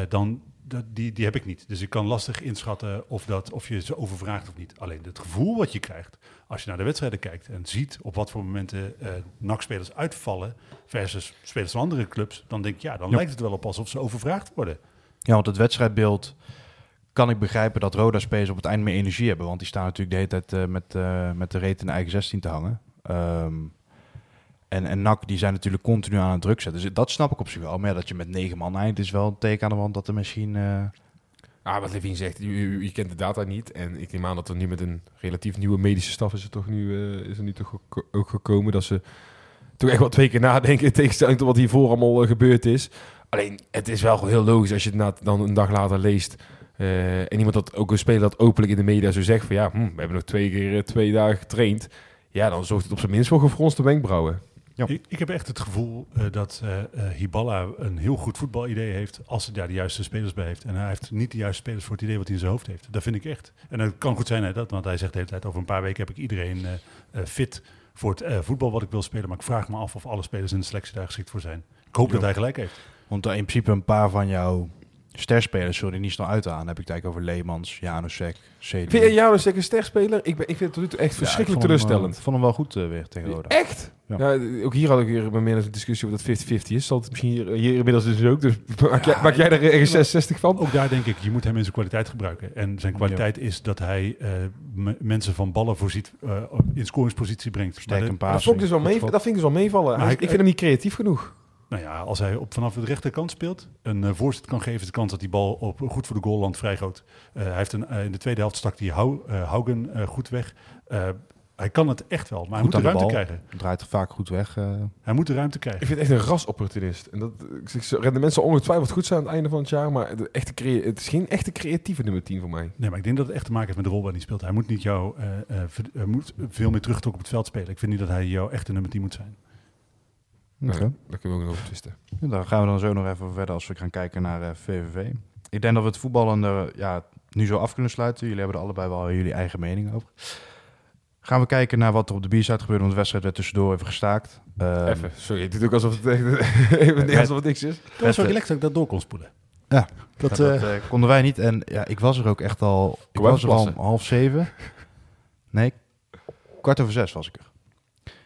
dan dat, die, die heb ik niet. Dus ik kan lastig inschatten of, dat, of je ze overvraagt of niet. Alleen het gevoel wat je krijgt als je naar de wedstrijden kijkt en ziet op wat voor momenten eh NAC-spelers uitvallen versus spelers van andere clubs, dan denk ik, ja, dan Ja. lijkt het wel op alsof ze overvraagd worden. Ja, want het wedstrijdbeeld kan ik begrijpen dat Roda-spelers op het eind meer energie hebben. Want die staan natuurlijk de hele tijd eh, met, eh, met de reet in de eigen 16 te hangen. Ehm, en, en NAC, die zijn natuurlijk continu aan het druk zetten. Dus dat snap ik op zich wel. Maar dat je met negen man eindigt is wel een teken aan de wand dat er misschien... eh, Ah, wat Levine zegt, je, kent de data niet. En ik neem aan dat er nu met een relatief nieuwe medische staf is er toch nu, is er nu toch ook- gekomen dat ze toch echt wel twee keer nadenken in tegenstelling tot wat hiervoor allemaal gebeurd is. Alleen, het is wel heel logisch als je het na, dan een dag later leest. Eh, en iemand dat ook een speler dat openlijk in de media zo zegt van ja, hm, we hebben nog twee keer eh, twee dagen getraind. Ja, dan zorgt het op zijn minst voor gefronste wenkbrauwen. Ja. Ik, ik heb echt het gevoel eh, dat eh eh, Hiballa een heel goed voetbalidee heeft als hij daar de juiste spelers bij heeft. En hij heeft niet de juiste spelers voor het idee wat hij in zijn hoofd heeft. Dat vind ik echt. En het kan goed zijn, hè, dat, want hij zegt de hele tijd over een paar weken heb ik iedereen fit voor het eh, voetbal wat ik wil spelen. Maar ik vraag me af of alle spelers in de selectie daar geschikt voor zijn. Ik hoop Ja. dat hij gelijk heeft. want in principe een paar van jouw sterspelers zullen er niet snel uit aan. Dan heb ik het eigenlijk over Leemans, Janusek, Cedric. Vind je jou een sterspeler? Ik, ben, ik vind het tot nu toe echt Ja, verschrikkelijk ik vond hem, teleurstellend. eh, vond hem wel goed eh, weer tegen Roda. Echt? Ja. Ja. ook hier had ik weer meer een discussie over dat 50-50 is. Zal het misschien hier, hier inmiddels dus ook. Dus maak, jij, maak jij er ergens 66 van? Ook daar denk ik, je moet hem in zijn kwaliteit gebruiken. En zijn kwaliteit is dat hij eh, m- mensen van ballen voorziet, eh, op- in scoringspositie brengt. Sterk een paar. dat, vond ik dus dat vind ik dus wel meevallen. Hij- ik vind hem niet creatief genoeg. Nou ja, als hij op, vanaf de rechterkant speelt, een eh, voorzet kan geven, is de kans dat die bal op, goed voor de goal landt vrij groot. Eh, hij heeft een, eh, in de tweede helft stak die eh, Haugen goed weg. Eh, hij kan het echt wel, maar hij Goed moet de ruimte bal. krijgen. Draait er vaak goed weg. Hij moet de ruimte Ik krijgen. vind het echt een rasopportunist. En dat, ik rendementen zal ongetwijfeld goed zijn aan het einde van het jaar, maar de echte het is geen echte creatieve nummer 10 voor mij. Nee, maar ik denk dat het echt te maken heeft met de rol waarin hij speelt. Hij moet niet jou, eh, eh, moet veel meer teruggetrokken op het veld spelen. Ik vind niet dat hij jouw echte nummer 10 moet zijn. Oké. Nee, daar kunnen we ook nog over twisten. Ja, Daar gaan we dan zo nog even verder als we gaan kijken naar eh, VVV. Ik denk dat we het voetballen eh, ja, nu zo af kunnen sluiten. Jullie hebben er allebei wel jullie eigen mening over. Gaan we kijken naar wat er op de biersite gebeurde, want de wedstrijd werd tussendoor even gestaakt. Ehm, Even, sorry, het doet ook alsof het, <laughs> even niet alsof het niks is. Dat was zo eh, relaxed dat ik dat door kon spoelen. Ja, Dat, dat, eh, eh, konden wij niet. En ja, ik was er ook echt al. Ik was er al om half zeven. Nee, kwart over zes was ik er.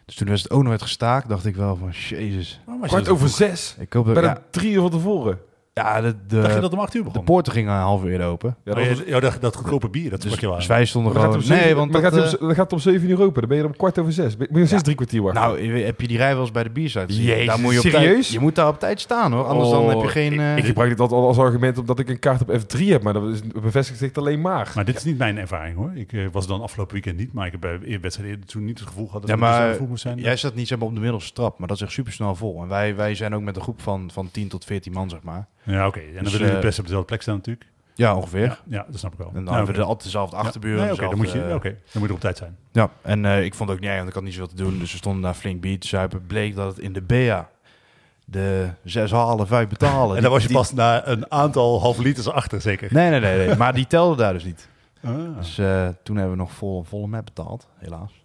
Dus toen was het ook nog werd gestaakt, dacht ik wel van, jezus. je Kwart over zes. Ik hoop dat, Bijna ja, drie uur van tevoren. Ja, de, Dacht je de, dat om acht uur de poorten gingen een half uur open. Ja, Oh, dat ja, was- ja, dat, dat goedkope bier, dat Dus, sprak je wel aan. dus wij stonden maar gaat gewoon... het om zeven- Nee, want maar dat, gaat het om- eh, dan gaat het om zeven uur open. Dan ben je er om kwart over zes. Moet je nog steeds Ja. drie kwartier wachten. Nou, je- heb je die rij wel eens bij de biersite? Jezus, daar moet je op serieus? Tijd, je moet daar op tijd staan hoor, anders dan heb je Oh, geen... Ik, eh, ik gebruik dit altijd al als argument omdat ik een kaart op F3 heb, maar dat is, bevestigt zich alleen maar. Maar dit is niet mijn ervaring hoor. Ik eh, was dan afgelopen weekend niet, maar ik heb bij de wedstrijd eerder toen niet het gevoel gehad dat Ja, dus maar de voet moest zijn. jij zat niet zeg maar, op de middelste trap, maar dat is echt super snel vol. En wij, wij zijn ook met een groep van, van 10 tot 14 man, zeg maar. Ja, oké. En dan Dus, willen we eh, best op dezelfde plek staan natuurlijk. Ja, ongeveer. Ja, ja, dat snap ik wel. En dan Nou, hebben we oké. altijd dezelfde Ja. achterburen. Nee, oké, dan, moet je, oké, dan moet je er op tijd zijn. Ja, en eh, ik vond het ook niet erg, want ik had niet zoveel te doen. Dus we stonden daar flink bier te zuipen. Bleek dat het in de BA de zes halen, vijf betalen. En dan was je Die- pas na een aantal halve liters achter, zeker. Nee, nee, nee, nee. Maar die telde daar dus niet. Ah. Dus toen hebben we nog vol, volle map betaald, helaas.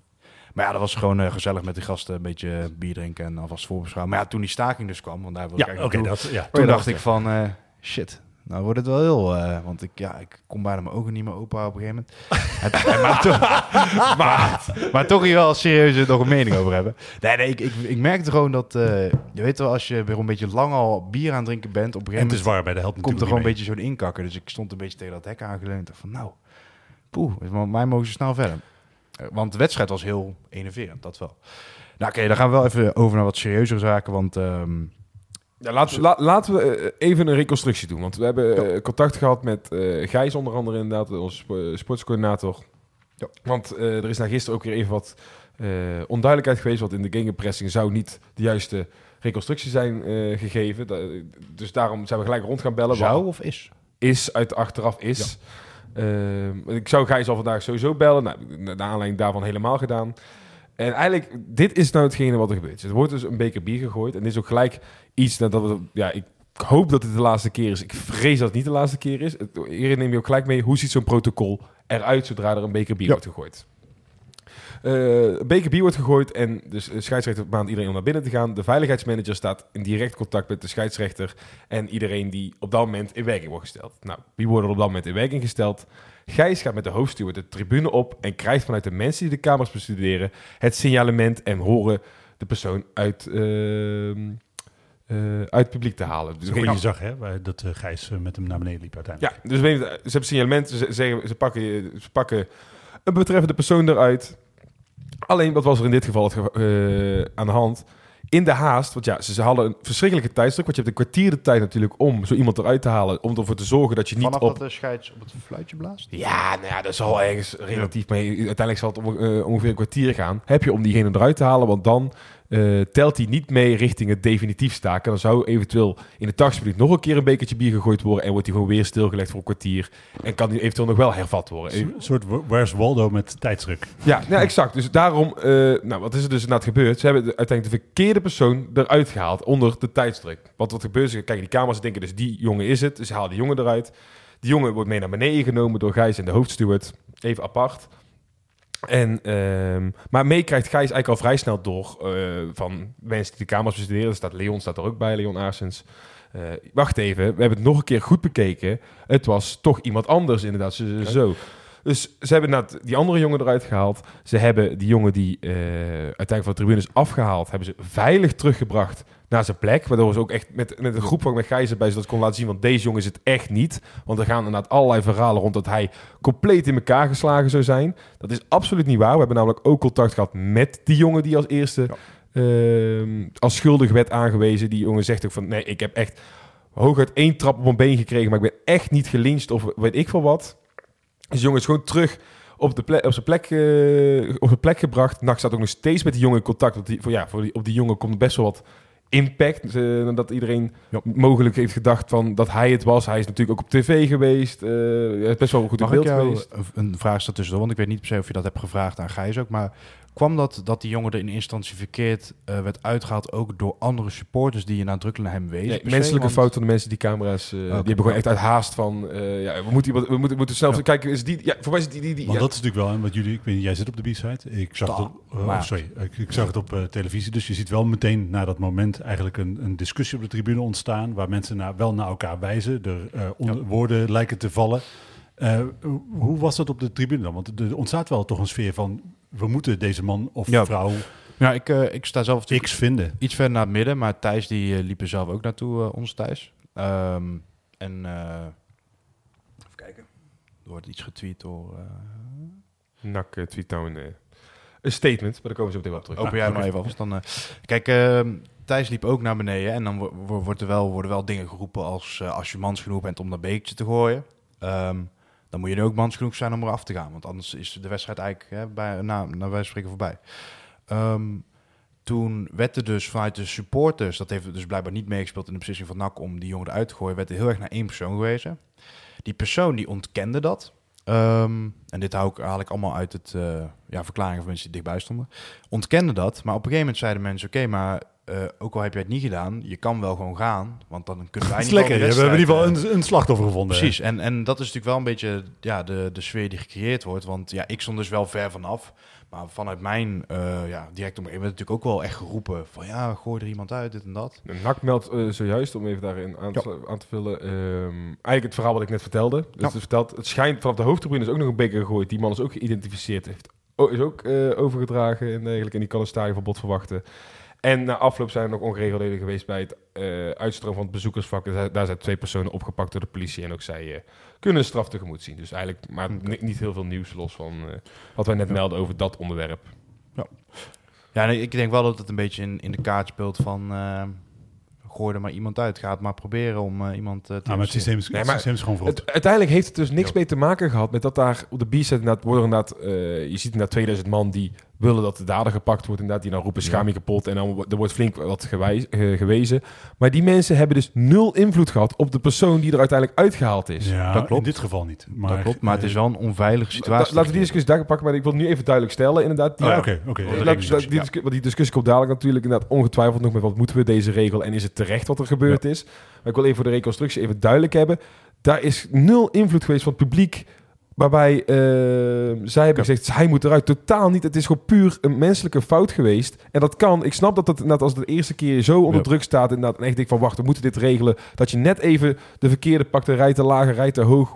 Maar ja, dat was gewoon eh, gezellig met die gasten. Een beetje bier drinken en alvast voorbeschouwen. Maar ja, toen die staking dus kwam, want daar wil ik Ja, naartoe, dat, ja. Toen dacht ik van, eh, shit, nou wordt het wel heel... eh, want ik, ja, ik kon bijna mijn ogen niet meer open houden op een gegeven moment. Het- maar, toch, <laughs> maar, maar toch hier wel serieus nog een mening over hebben. Nee, nee, ik, ik, ik merkte gewoon dat... eh, je weet wel, als je weer een beetje lang al bier aan het drinken bent... op een En gegeven het is moment waar bij de helft komt er gewoon een beetje zo'n inkakker. Dus ik stond een beetje tegen dat hek aangeleund. en van, nou, poeh, maar mij mogen ze snel verder. Eh, Want de wedstrijd was heel enerverend, dat wel. Nou oké, dan gaan we wel even over naar wat serieuzere zaken. Want ehm, Ja, laten, we, la- laten we eh, even een reconstructie doen. Want we hebben eh, contact gehad met Gijs onder andere inderdaad, onze spo- sportscoördinator. Ja. Want er is na gisteren ook weer even wat onduidelijkheid geweest. Want in de gegenpressing zou niet de juiste reconstructie zijn gegeven. Da- dus daarom zijn we gelijk rond gaan bellen. zou of is? is uit achteraf is. Ehm, ik zou Gijs al vandaag sowieso bellen. Nou, naar aanleiding daarvan helemaal gedaan. En eigenlijk, dit is nou hetgene wat er gebeurt. Er wordt dus een beker bier gegooid. En dit is ook gelijk iets dat we... Ja, ik hoop dat het de laatste keer is. Ik vrees dat het niet de laatste keer is. Hierin neem je ook gelijk mee. Hoe ziet zo'n protocol eruit zodra er een beker bier Ja. wordt gegooid? Een beker bier wordt gegooid en de scheidsrechter maakt iedereen om naar binnen te gaan. De veiligheidsmanager staat in direct contact met de scheidsrechter en iedereen die op dat moment in werking wordt gesteld. Nou, wie worden er op dat moment in werking gesteld? Gijs gaat met de hoofdsteward de tribune op en krijgt vanuit de mensen die de kamers bestuderen het signalement en horen de persoon uit, ehm, eh, uit het publiek te halen. Dus je zag, hè, dat eh, Gijs met hem naar beneden liep uiteindelijk. ja, dus weet je, ze hebben signalement, ze, ze, pakken, ze pakken een betreffende persoon eruit. Alleen, wat was er in dit geval het eh, aan de hand? In de haast, want ja, ze, ze hadden een verschrikkelijke tijdstruk. Want je hebt een kwartier de tijd natuurlijk om zo iemand eruit te halen. Om ervoor te zorgen dat je niet Vanaf op... dat de scheids op het fluitje blaast? Ja, nou ja, dat zal ergens relatief mee. Uiteindelijk zal het om, eh, ongeveer een kwartier gaan. Heb je om diegene eruit te halen, want dan eh, telt hij niet mee richting het definitief staken. Dan zou eventueel in de 80 minuut nog een keer een bekertje bier gegooid worden en wordt hij gewoon weer stilgelegd voor een kwartier. En kan hij eventueel nog wel hervat worden. Een soort Where's Waldo met tijdsdruk. Ja, ja exact. Dus daarom, eh, nou, wat is er dus inderdaad gebeurd? Ze hebben de- uiteindelijk de verkeerde persoon eruit gehaald onder de tijdstruk. Want wat gebeurt is, kijk, die kamers denken dus die jongen is het. Dus ze halen die jongen eruit. Die jongen wordt mee naar beneden genomen door Gijs en de hoofdsteward. Even apart. En, ehm, maar mee krijgt Gijs eigenlijk al vrij snel door eh, van mensen die de kamers bestuderen. Er staat Leon staat er ook bij, Leon Aarsens. Eh, wacht even, we hebben het nog een keer goed bekeken. Het was toch iemand anders inderdaad. Zo. Dus ze hebben die andere jongen eruit gehaald. Ze hebben die jongen die eh, uiteindelijk van de tribune is afgehaald... hebben ze veilig teruggebracht naar zijn plek. Waardoor ze ook echt met, met een groep van met Gijs erbij... zodat kon laten zien, want deze jongen is het echt niet. Want er gaan inderdaad allerlei verhalen rond... dat hij compleet in elkaar geslagen zou zijn. Dat is absoluut niet waar. We hebben namelijk ook contact gehad met die jongen... die als eerste ehm, als schuldig werd aangewezen. Die jongen zegt ook van, nee, ik heb echt hooguit één trap op mijn been gekregen, maar ik ben echt niet gelincht of weet ik veel wat. Dus de jongen is gewoon terug op, de plek, op, zijn plek, eh, op zijn plek gebracht. NAC staat ook nog steeds met die jongen in contact. Want die, voor, ja, voor die, op die jongen komt best wel wat impact. eh, dat iedereen Ja. mogelijk heeft gedacht van dat hij het was. Hij is natuurlijk ook op tv geweest. is best wel goed in Mag ik beeld jou geweest. een- een vraag staat tussendoor? Want ik weet niet per se of je dat hebt gevraagd aan Gijs ook. Maar kwam dat dat die jongen er in instantie verkeerd eh, werd uitgehaald... ook door andere supporters die je nadrukkelijk naar hem wezen? Menselijke Want- fout van de mensen die camera's... eh, die hebben gewoon echt uit haast van... eh, ja, we moeten, iemand- we moeten, we moeten snel Ja. kijken. Is die, ja, voor mij is die... die, die Want ja. dat is natuurlijk wel, en wat jullie, ik weet jij zit op de B-side. Ik zag het op, oh, maar- sorry, ik, ik zag het op eh, televisie. Dus je ziet wel meteen na dat moment eigenlijk een, een discussie op de tribune ontstaan. Waar mensen naar, wel naar elkaar wijzen. Er eh, onder- woorden lijken te vallen. Eh, hoe was dat op de tribune dan? Want er ontstaat wel toch een sfeer van, we moeten deze man of Ja. vrouw Ja, ik, eh, ik sta zelf natuurlijk X vinden. iets verder naar het midden. Maar Thijs die eh, liep er zelf ook naartoe, eh ons Thijs. Ehm, en eh, even kijken. Er wordt iets getweet door... eh, Nak tweet nou een, een statement, maar daar komen ze meteen wel op terug. Open jij Ah, maar even af. Dan, eh, kijk, ehm, Thijs liep ook naar beneden. En dan wo- wo- wordt er wel, worden wel dingen geroepen als... als je mans genoeg bent om dat bekertje te gooien... ehm, dan moet je nu ook mans genoeg zijn om eraf te gaan. Want anders is de wedstrijd eigenlijk hè, bij, na, naar van spreken voorbij. Ehm, toen werd er dus vanuit de supporters... dat heeft dus blijkbaar niet meegespeeld in de beslissing van NAC... om die jongen eruit te gooien... werd er heel erg naar één persoon gewezen. Die persoon die ontkende dat... Ehm, en dit hou ik eigenlijk allemaal uit het eh, ja, verklaringen van mensen die dichtbij stonden ontkende dat. Maar op een gegeven moment zeiden mensen: Oké, maar eh, ook al heb jij het niet gedaan, je kan wel gewoon gaan. Want dan kunnen wij Het niet is lekker, we hebben in ieder geval een. een, slachtoffer gevonden. Precies, en, en dat is natuurlijk wel een beetje ja, de, de sfeer die gecreëerd wordt. Want ja, ik stond dus wel ver vanaf. Maar vanuit mijn uh, ja, direct omgeving werd natuurlijk ook wel echt geroepen: van ja, gooi er iemand uit, dit en dat. Een NAC meldt eh, zojuist, om even daarin aan, te, aan te vullen, ehm, eigenlijk het verhaal wat ik net vertelde. Dus Ja. het, vertelt, het schijnt vanaf de hoofdtribune is ook nog een beker gegooid. Die man is ook geïdentificeerd, heeft, is ook eh, overgedragen en dergelijke. En die kan een stadionverbod verwachten. En na afloop zijn er nog ongeregeldheden geweest bij het eh uitstroom van het bezoekersvak. Daar- zijn twee personen opgepakt door de politie. En ook zij eh, kunnen een straf tegemoet zien. Dus eigenlijk maar ni- niet heel veel nieuws los van eh, wat wij net melden over dat onderwerp. Ja, nee, ik denk wel dat het een beetje in, in de kaart speelt van. eh, gooi er maar iemand uit. Ga het maar proberen om iemand te. Ah, maar het systeem is, Nee, het maar systeem is gewoon. Het, uiteindelijk heeft het dus niks Ja. mee te maken gehad met dat daar op de B-set inderdaad worden inderdaad, eh, je ziet inderdaad 2000 man die willen dat de dader gepakt wordt inderdaad, die dan roepen schaam je kapot en dan er wordt flink wat gewijs, gewezen. Maar die mensen hebben dus nul invloed gehad op de persoon die er uiteindelijk uitgehaald is. ja, dat klopt. in dit geval niet. Maar, dat klopt, maar het is wel een onveilige situatie. laten we die discussie daar pakken, maar ik wil het nu even duidelijk stellen inderdaad. Die, Oh, ja, oké, Ja, laat- discussie, die, ja. discu- want die discussie komt dadelijk natuurlijk inderdaad ongetwijfeld nog met wat moeten we deze regel en is het terecht wat er gebeurd is. Maar ik wil even voor de reconstructie even duidelijk hebben. Daar is nul invloed geweest van het publiek waarbij eh, zij hebben gezegd hij moet eruit. Totaal niet. Het is gewoon puur een menselijke fout geweest. En dat kan. Ik snap dat dat inderdaad als de eerste keer zo onder Ja. druk staat inderdaad en echt denk van wacht we moeten dit regelen. Dat je net even de verkeerde pakt, de rij te laag, een rij te hoog.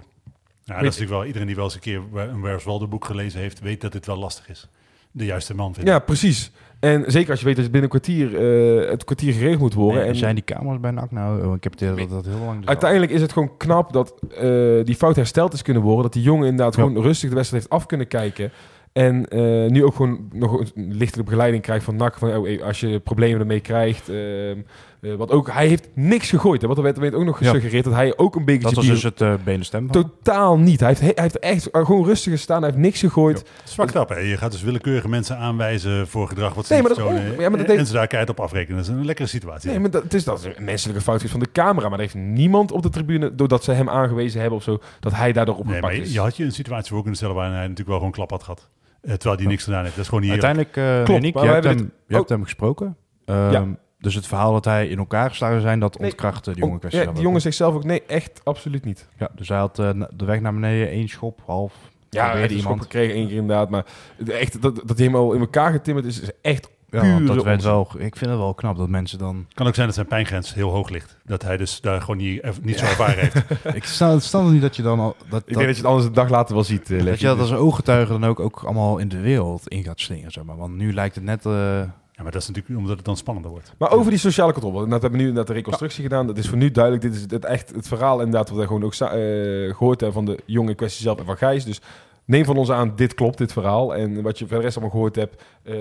Ja, dat is natuurlijk wel iedereen die wel eens een keer een Where's Waldo boek gelezen heeft, weet dat dit wel lastig is. De juiste man vinden. Ja, precies. En zeker als je weet dat het binnen een kwartier, eh, het kwartier geregeld moet worden. Nee, en zijn die camera's bij NAC nou? Oh, ik heb het dat dat heel lang. dus Uiteindelijk is het gewoon knap dat eh, die fout hersteld is kunnen worden. Dat die jongen inderdaad Ja. gewoon rustig de wedstrijd heeft af kunnen kijken. En eh, nu ook gewoon nog een lichte begeleiding krijgt van NAC. Van, oh, als je problemen ermee krijgt. ehm, eh, wat ook, hij heeft niks gegooid. Hè, want er werd, er werd ook nog Ja. gesuggereerd dat hij ook een Dat bekertje was bier... dus het uh, benen stem. Totaal niet. Hij heeft, he- hij heeft echt eh, gewoon rustig gestaan. Hij heeft niks gegooid. Is hè. Je gaat dus willekeurige mensen aanwijzen voor gedrag wat ze Nee, niet maar dat is vertonen. ook- ja, maar dat en, heeft- ze daar keihard op afrekenen. Dat is een lekkere situatie. Nee, maar dat, het is, dat is een menselijke fout geweest van de camera. Maar er heeft niemand op de tribune, doordat ze hem aangewezen hebben of zo, dat hij daardoor nee, opgepakt maar is. je had je een situatie voor kunnen stellen waarin hij natuurlijk wel gewoon klap had gehad. Eh, terwijl hij niks gedaan heeft. Dat is gewoon niet. Uiteindelijk, uh, Klopt, Nick, maar je, we hebt hem, hebben je hebt hem gesproken. Um, Ja. Dus het verhaal dat hij in elkaar geslagen zijn, dat Nee. ontkrachtte die jongen kwestie. ja, zelf die ook. jongen zegt zelf ook, nee, echt absoluut niet. Ja, dus hij had uh, de weg naar beneden, één schop, half. Ja, hij iemand gekregen één keer inderdaad. Maar echt, dat, dat hij helemaal in elkaar getimmerd is, is echt Ja, dat werd wel, ik vind het wel knap dat mensen dan... Het kan ook zijn dat zijn pijngrens heel hoog ligt. Dat hij dus daar gewoon niet, eh, niet zo ervaren heeft. <laughs> ik snap snap het niet dat je dan al... Dat, Ik denk dat je het anders een dag later wel ziet. eh, dat je dat als ooggetuige dan ook, ook allemaal in de wereld in gaat slingen, zeg maar. Want nu lijkt het net... Uh, Ja, maar dat is natuurlijk omdat het dan spannender wordt. Maar over die sociale controle. We hebben nu inderdaad de reconstructie gedaan. Dat is voor nu duidelijk. Dit is het, echt het verhaal inderdaad wat we gewoon ook eh, gehoord hebben van de jongen in kwestie zelf en van Gijs. Dus neem van ons aan, dit klopt, dit verhaal. En wat je verder rest allemaal gehoord hebt, eh,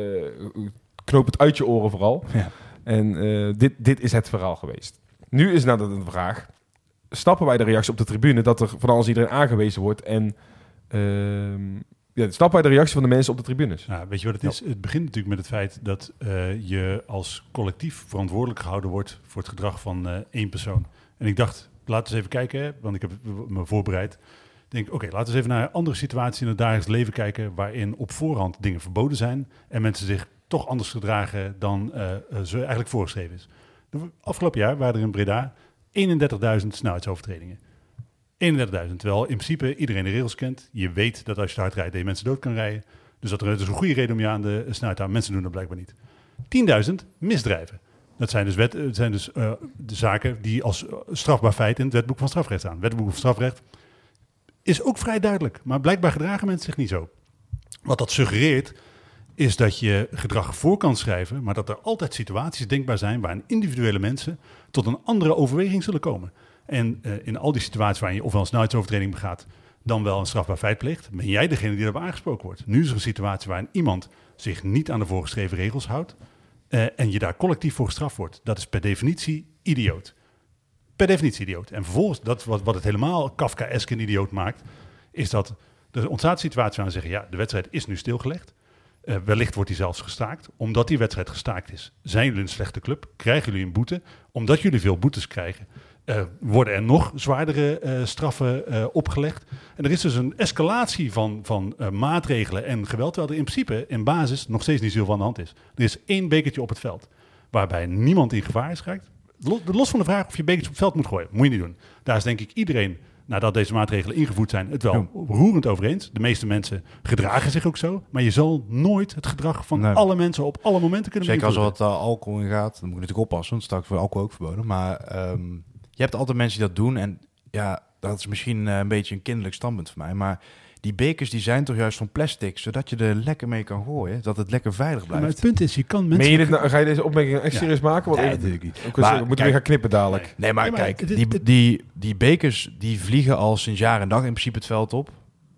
knoop het uit je oren vooral. Ja. En eh, dit, dit is het verhaal geweest. Nu is nou de vraag, snappen wij de reactie op de tribune dat er van alles iedereen aangewezen wordt en... ja, snappen wij de reactie van de mensen op de tribunes? Nou, weet je wat het is? Het begint natuurlijk met het feit dat eh, je als collectief verantwoordelijk gehouden wordt voor het gedrag van eh, één persoon. En ik dacht, laten we eens even kijken, want ik heb me voorbereid. Ik denk, oké, laten we eens even naar andere situaties in het dagelijks leven kijken waarin op voorhand dingen verboden zijn en mensen zich toch anders gedragen dan eh, ze eigenlijk voorgeschreven is. Afgelopen jaar waren er in Breda 31.000 snelheidsovertredingen. 31.000, terwijl in principe iedereen de regels kent. Je weet dat als je hard rijdt, dat je mensen dood kan rijden. Dus dat is een goede reden om je aan de snelheid te. Mensen doen dat blijkbaar niet. 10.000 misdrijven. Dat zijn dus, wet, het zijn dus eh, de zaken die als eh, strafbaar feit in het wetboek van strafrecht staan. Wetboek van strafrecht is ook vrij duidelijk, maar blijkbaar gedragen mensen zich niet zo. Wat dat suggereert is dat je gedrag voor kan schrijven, maar dat er altijd situaties denkbaar zijn waarin individuele mensen tot een andere overweging zullen komen. En eh, in al die situaties waarin je ofwel een snelheidsovertreding begaat, dan wel een strafbaar feit pleegt, ben jij degene die daarop aangesproken wordt. Nu is er een situatie waarin iemand zich niet aan de voorgeschreven regels houdt eh, en je daar collectief voor gestraft wordt. Dat is per definitie idioot. Per definitie idioot. En vervolgens, dat wat, het helemaal Kafkaesk een idioot maakt, is dat er ontstaat situatie waarin ze zeggen, ja, de wedstrijd is nu stilgelegd. Eh, wellicht wordt die zelfs gestaakt. Omdat die wedstrijd gestaakt is, zijn jullie een slechte club, krijgen jullie een boete. Omdat jullie veel boetes krijgen, eh, worden er nog zwaardere eh, straffen eh, opgelegd. En er is dus een escalatie van, van maatregelen en geweld, terwijl er in principe in basis nog steeds niet zoveel aan de hand is. Er is één bekertje op het veld, waarbij niemand in gevaar is geraakt. Los, los van de vraag of je bekertje op het veld moet gooien, moet je niet doen. Daar is denk ik iedereen, nadat deze maatregelen ingevoerd zijn, het wel roerend over eens. De meeste mensen gedragen zich ook zo, maar je zal nooit het gedrag van Nee. alle mensen op alle momenten kunnen Zeker als er wat alcohol in gaat, dan moet je natuurlijk oppassen, want straks wordt alcohol ook verboden. Maar ehm, je hebt altijd mensen die dat doen en ja, dat is misschien eh, een beetje een kinderlijk standpunt voor mij, maar die bekers die zijn toch juist van plastic, zodat je er lekker mee kan gooien, dat het lekker veilig Maar blijft. het punt is, je kan mensen... Je dit nou, ga je deze opmerking echt Ja. serieus maken? Want Nee, ik- natuurlijk niet. Maar we moeten kijk- weer gaan knippen dadelijk. Nee, maar maar kijk, het- die, die, die bekers die vliegen al sinds jaar en dag in principe het veld op.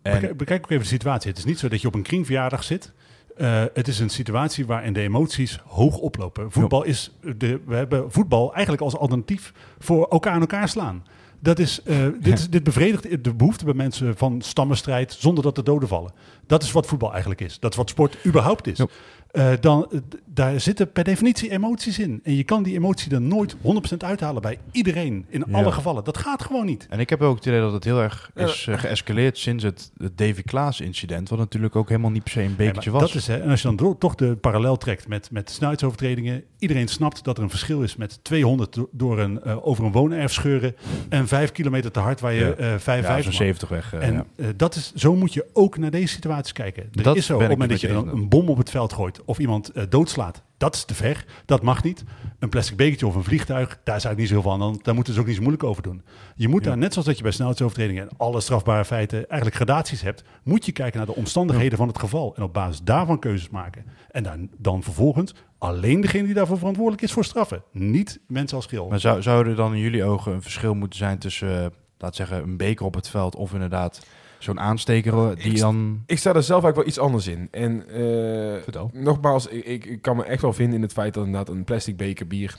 En Bekijk, bekijk ook even de situatie. Het is niet zo dat je op een kringverjaardag zit. Eh, het is een situatie waarin de emoties hoog oplopen. Voetbal is de, we hebben voetbal eigenlijk als alternatief voor elkaar aan elkaar slaan. Dat is, eh, dit, is, dit bevredigt de behoefte bij mensen van stammenstrijd zonder dat er doden vallen. Dat is wat voetbal eigenlijk is. Dat is wat sport überhaupt is. Ja. Eh, dan, eh, daar zitten per definitie emoties in. En je kan die emotie er nooit 100% uithalen bij iedereen. In Ja. alle gevallen. Dat gaat gewoon niet. En ik heb ook het idee dat het heel erg is eh, geëscaleerd sinds het, het Davy Klaas incident, wat natuurlijk ook helemaal niet per se een bekertje maar was. Dat is, hè, en als je dan toch de parallel trekt met, met snelheidsovertredingen. Iedereen snapt dat er een verschil is met 200 do- door een, eh, over een woonerf scheuren. En 5 kilometer te hard waar je Ja. eh ja, 55 zo'n 70 weg. eh, En ja. dat is, zo moet je ook naar deze situaties kijken. Er Dat is zo, op het moment dat je een, een bom op het veld gooit of iemand doodslaat, dat is te ver. Dat mag niet. Een plastic bekertje of een vliegtuig, daar zou ik niet zo van. Dan, daar moeten ze ook niet zo moeilijk over doen. Je moet daar, net zoals dat je bij snelheidsovertredingen en alle strafbare feiten eigenlijk gradaties hebt, moet je kijken naar de omstandigheden van het geval. En op basis daarvan keuzes maken. En dan, dan vervolgens alleen degene die daarvoor verantwoordelijk is voor straffen. Niet mensen als geel. Maar zou, zou er dan in jullie ogen een verschil moeten zijn tussen, eh, laat zeggen, een beker op het veld of inderdaad zo'n aansteker die Ik- dan... Ik sta er zelf eigenlijk wel iets anders in. En eh, Vertel. nogmaals, ik, ik, kan me echt wel vinden in het feit dat inderdaad een plastic beker bier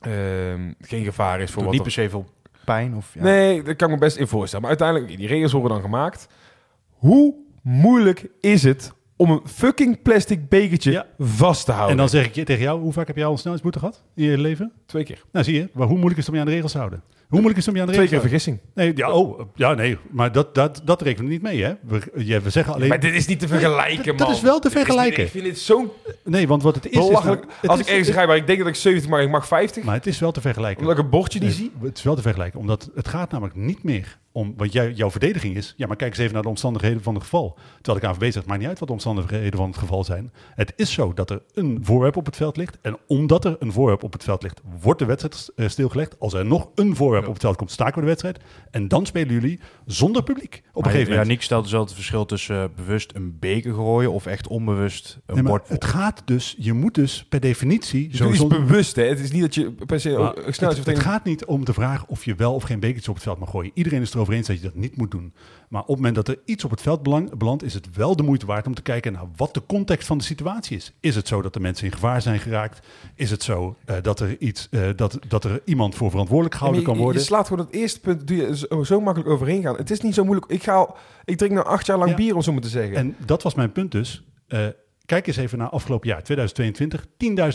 ehm, geen gevaar is voor Doet wat niet er- per se veel pijn of... Ja. Nee, daar kan ik me best in voorstellen. Maar uiteindelijk, die regels worden dan gemaakt. Hoe moeilijk is het om een fucking plastic bekertje Ja. vast te houden? En dan zeg ik je tegen jou, hoe vaak heb jij al een snelheidsboete gehad in je leven? twee keer. Nou, zie je. Maar hoe moeilijk is het om je aan de regels te houden? Hoe moeilijk is het om je aan de Twee keer vergissing. Nee, ja, oh, ja, nee, maar dat, dat, dat rekenen we niet mee, hè? We, ja, we zeggen alleen... Maar dit is niet te vergelijken, dat- man. dat is wel te is niet- vergelijken. ik vind dit zo'n Nee, want wat het is... is belachelijk. het Als is- ik ergens ga waar ik denk dat ik 70 mag, ik mag 50. Maar het is wel te vergelijken. Omdat ik een bordje niet Nee, zie. Het is wel te vergelijken, omdat het gaat namelijk niet meer om... Want jij, jouw verdediging is... Ja, maar kijk eens even naar de omstandigheden van het geval. Terwijl de KNVB zegt, maakt niet uit wat de omstandigheden van het geval zijn. Het is zo dat er een voorwerp op het veld ligt. En omdat er een voorwerp op het veld ligt, wordt de wedstrijd eh, stilgelegd. Als er nog een voorwerp op het veld komt, staken we de wedstrijd. En dan spelen jullie zonder publiek. Op een gegeven ja, moment. Nick stelt dus wel het verschil tussen eh, bewust een beker gooien of echt onbewust een Nee, bord. het gaat dus, je moet dus per definitie... Zo is zonder- bewust, hè. Het is niet dat je per se Maar ook het, het gaat niet om de vraag of je wel of geen bekertje op het veld mag gooien. Iedereen is erover erover eens dat je dat niet moet doen. Maar op het moment dat er iets op het veld belang- belandt, is het wel de moeite waard om te kijken naar wat de context van de situatie is. Is het zo dat de mensen in gevaar zijn geraakt? Is het zo eh, dat, er iets, eh, dat, dat er iemand voor verantwoordelijk gehouden kan worden? Je slaat gewoon het eerste punt, doe je zo, zo makkelijk overheen gaan. Het is niet zo moeilijk. Ik, ga al, ik drink nou acht jaar lang Ja. bier, om zo maar te zeggen. En dat was mijn punt dus. Eh, kijk eens even naar afgelopen jaar, 2022.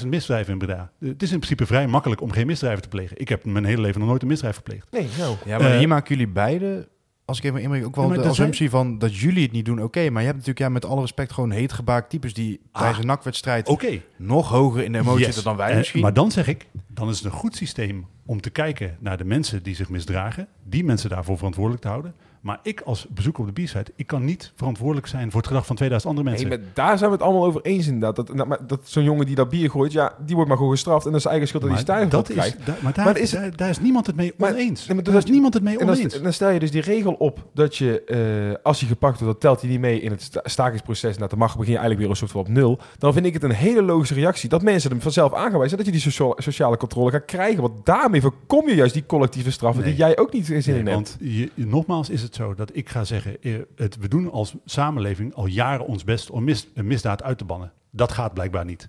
10.000 misdrijven in Breda. Eh, het is in principe vrij makkelijk om geen misdrijven te plegen. Ik heb mijn hele leven nog nooit een misdrijf gepleegd. nee, nou. Ja, maar Eh, hier maken jullie beide, als ik even inbreng, ook wel Ja, de assumptie van dat jullie het niet doen. Oké, maar je hebt natuurlijk ja, met alle respect gewoon heetgebaakt types die tijdens een nakwedstrijd Oké. nog hoger in de emotie Yes. zitten dan wij Eh, misschien. Maar dan zeg ik, dan is het een goed systeem om te kijken naar de mensen die zich misdragen. Die mensen daarvoor verantwoordelijk te houden. Maar ik als bezoeker op de B-site, ik kan niet verantwoordelijk zijn voor het gedrag van 2000 andere Nee, mensen. maar daar zijn we het allemaal over eens inderdaad. Dat, dat, maar dat zo'n jongen die dat bier gooit, ja, die wordt maar gewoon gestraft. En dat is eigen schuld dat hij krijgt. daar, maar daar, Maar is- daar, daar is niemand het mee Maar- oneens. nee, maar daar is niemand het mee En dan, oneens. st- dan stel je dus die regel op dat je, eh, als je gepakt wordt, dat telt hij niet mee in het sta- stakingsproces. Nou, dan mag begin je eigenlijk weer een soort van op nul. Dan vind ik het een hele logische reactie dat mensen hem vanzelf aangewezen zijn. Dat je die sociale, sociale controle gaat krijgen. Want daarmee voorkom je juist die collectieve straffen Nee. die jij ook niet zin Nee, in hebt. want je, nogmaals is het zo dat ik ga zeggen, eh, het, we doen als samenleving al jaren ons best om een misdaad uit te bannen. Dat gaat blijkbaar niet.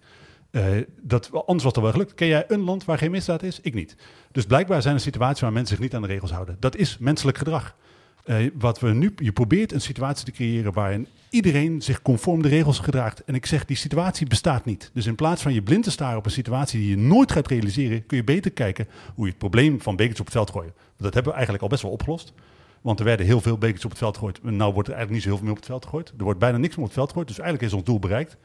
Eh, dat, anders was dat wel gelukt. Ken jij een land waar geen misdaad is? Ik niet. Dus blijkbaar zijn er situaties waar mensen zich niet aan de regels houden. Dat is menselijk gedrag. Eh, wat we nu, je probeert een situatie te creëren waarin iedereen zich conform de regels gedraagt. En ik zeg, die situatie bestaat niet. Dus in plaats van je blind te staren op een situatie die je nooit gaat realiseren, kun je beter kijken hoe je het probleem van bekertjes op het veld gooien. Dat hebben we eigenlijk al best wel opgelost. Want er werden heel veel bekertjes op het veld gegooid. En nou wordt er eigenlijk niet zo heel veel meer op het veld gegooid. Er wordt bijna niks meer op het veld gegooid. Dus eigenlijk is ons doel bereikt.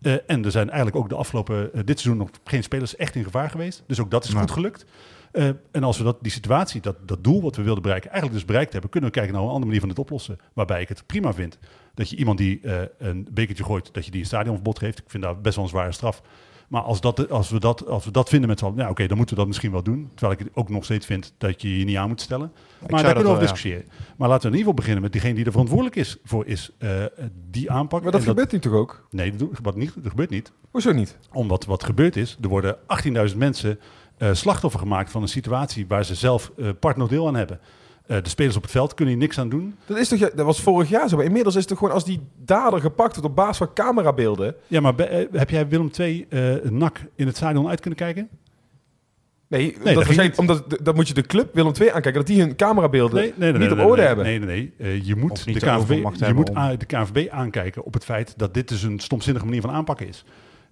Eh, en er zijn eigenlijk ook de afgelopen, eh, dit seizoen nog geen spelers echt in gevaar geweest. Dus ook dat is Nou. goed gelukt. Eh, en als we dat, die situatie, dat, dat doel wat we wilden bereiken, eigenlijk dus bereikt hebben, kunnen we kijken naar een andere manier van het oplossen. Waarbij ik het prima vind dat je iemand die een bekertje gooit, dat je die een stadionverbod geeft. Ik vind dat best wel een zware straf. Maar als, dat, als, we, dat, als we dat vinden met z'n allen, ja, oké, dan moeten we dat misschien wel doen. Terwijl ik het ook nog steeds vind dat je je niet aan moet stellen. Maar daar kunnen we over ja. discussiëren. Maar laten we in ieder geval beginnen met diegene die er verantwoordelijk is voor is, eh, die aanpak. Maar dat En gebeurt nu toch ook? Nee, dat, wat niet, dat gebeurt niet Hoezo niet? omdat wat gebeurd is, er worden 18.000 mensen eh, slachtoffer gemaakt van een situatie waar ze zelf eh part deel aan hebben. Eh, de spelers op het veld kunnen hier niks aan doen. Dat, is toch, dat was vorig jaar zo. Maar inmiddels is het toch gewoon als die dader gepakt wordt op basis van camerabeelden. Ja, maar be- eh, heb jij Willem II eh NAC in het stadion uit kunnen kijken? Nee, dat dat, omdat dat moet je de club Willem II aankijken. Dat die hun camerabeelden niet op nee, orde nee, hebben. Nee, nee, nee. Eh, je moet, de KNVB, je moet om- de KNVB aankijken op het feit dat dit dus een stomzinnige manier van aanpakken is.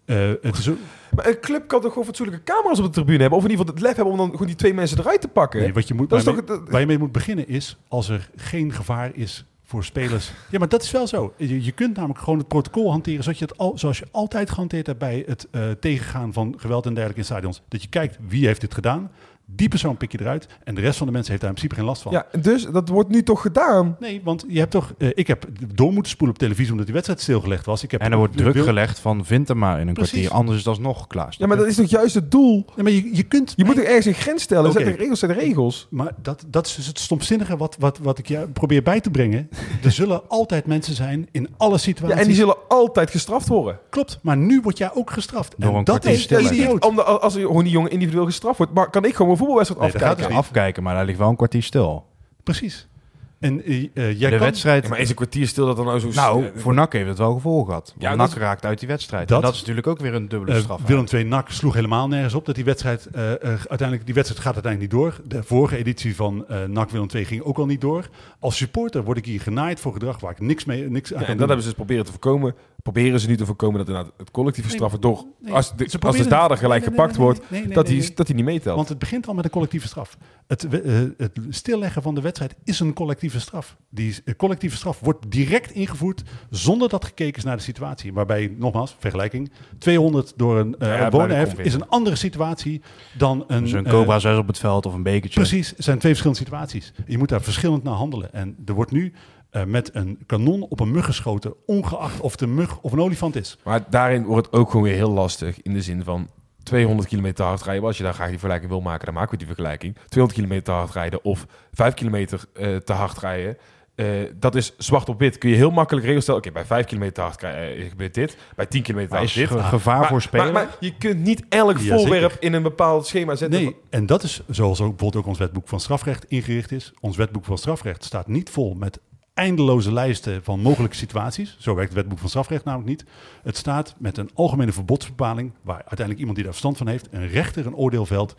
Eh, het is ook- Maar een club kan toch gewoon fatsoenlijke camera's op de tribune hebben? Of in ieder geval het lef hebben om dan gewoon die twee mensen eruit te pakken? nee, wat je moet, waar, je toch... mee, dat- waar je mee moet beginnen is als er geen gevaar is voor spelers. <laughs> Ja, maar dat is wel zo. Je, je kunt namelijk gewoon het protocol hanteren zoals je, het al, zoals je altijd gehanteerd hebt bij het eh, tegengaan van geweld en dergelijke in stadions. Dat je kijkt wie heeft dit gedaan. Die persoon pik je eruit en de rest van de mensen heeft daar in principe geen last van. ja, dus dat wordt nu toch gedaan? Nee, want je hebt toch. eh, ik heb door moeten spoelen op televisie omdat die wedstrijd stilgelegd was. Ik heb En er wordt druk wil- gelegd van vind hem maar in een Precies. kwartier, anders is dat nog klaar. Ja, maar dat is toch juist het doel? Nee, maar je, je kunt. Je moet er ergens een grens stellen. Zet er regels zijn de regels. Maar dat, dat is dus het stomzinnige wat, wat, wat ik je probeer bij te brengen. er <laughs> zullen altijd mensen zijn in alle Ja, situaties. en die zullen altijd gestraft worden. Klopt, maar nu word jij ook gestraft. Door en een dat is idioot. om de- als gewoon die jongen individueel gestraft wordt, maar kan ik gewoon een voetbalwedstrijd Nee, dat gaat afkijken? dus niet. afkijken, maar daar ligt wel een kwartier stil. Precies. En eh, eh, jij de kan, wedstrijd... Ja, maar is een kwartier stil dat dan nou zo... nou, voor NAC heeft het wel gevolgen gehad. Ja, NAC raakt uit die wedstrijd. Dat- en dat is natuurlijk ook weer een dubbele eh, straf. Willem II NAC sloeg helemaal nergens op dat die wedstrijd eh, eh, uiteindelijk die wedstrijd gaat uiteindelijk niet door. De vorige editie van eh NAC Willem II ging ook al niet door. Als supporter word ik hier genaaid voor gedrag waar ik niks mee niks aan Ja, kan en doen. dat hebben ze dus proberen te voorkomen. Proberen ze nu te voorkomen dat inderdaad het collectieve Nee, straffen door... nee, als, de, als de dader gelijk nee, gepakt nee, nee, wordt, nee, nee, dat hij nee. dat hij niet meetelt. Want het begint al met een collectieve straf. Het, eh, het stilleggen van de wedstrijd is een collectieve straf. Die eh, collectieve straf wordt direct ingevoerd zonder dat gekeken is naar de situatie. Waarbij, nogmaals, vergelijking, 200 door een uh, Ja, is een andere situatie dan een... dus een eh, Cobra 6 op het veld of een bekertje. Precies, het zijn twee verschillende situaties. Je moet daar verschillend naar handelen. En er wordt nu eh, met een kanon op een mug geschoten, ongeacht of het een mug of een olifant is. Maar daarin wordt het ook gewoon weer heel lastig. In de zin van 200 kilometer hard rijden. Als je daar graag die vergelijking wil maken, dan maken we die vergelijking. 200 kilometer te hard rijden of 5 kilometer eh, te hard rijden. eh, dat is zwart op wit. Kun je heel makkelijk regels stellen. Oké, bij 5 kilometer te hard krijg- eh, gebeurt dit. Bij 10 kilometer hard is dit. ge- gevaar Maar- voor spelen? Maar, maar je kunt niet elk Ja, voorwerp zeker. in een bepaald schema zetten. Nee, en dat is zoals ook bijvoorbeeld ook ons wetboek van strafrecht ingericht is. Ons wetboek van strafrecht staat niet vol met eindeloze lijsten van mogelijke situaties. Zo werkt het wetboek van strafrecht namelijk niet. Het staat met een algemene verbodsbepaling, waar uiteindelijk iemand die daar verstand van heeft, een rechter een oordeel velt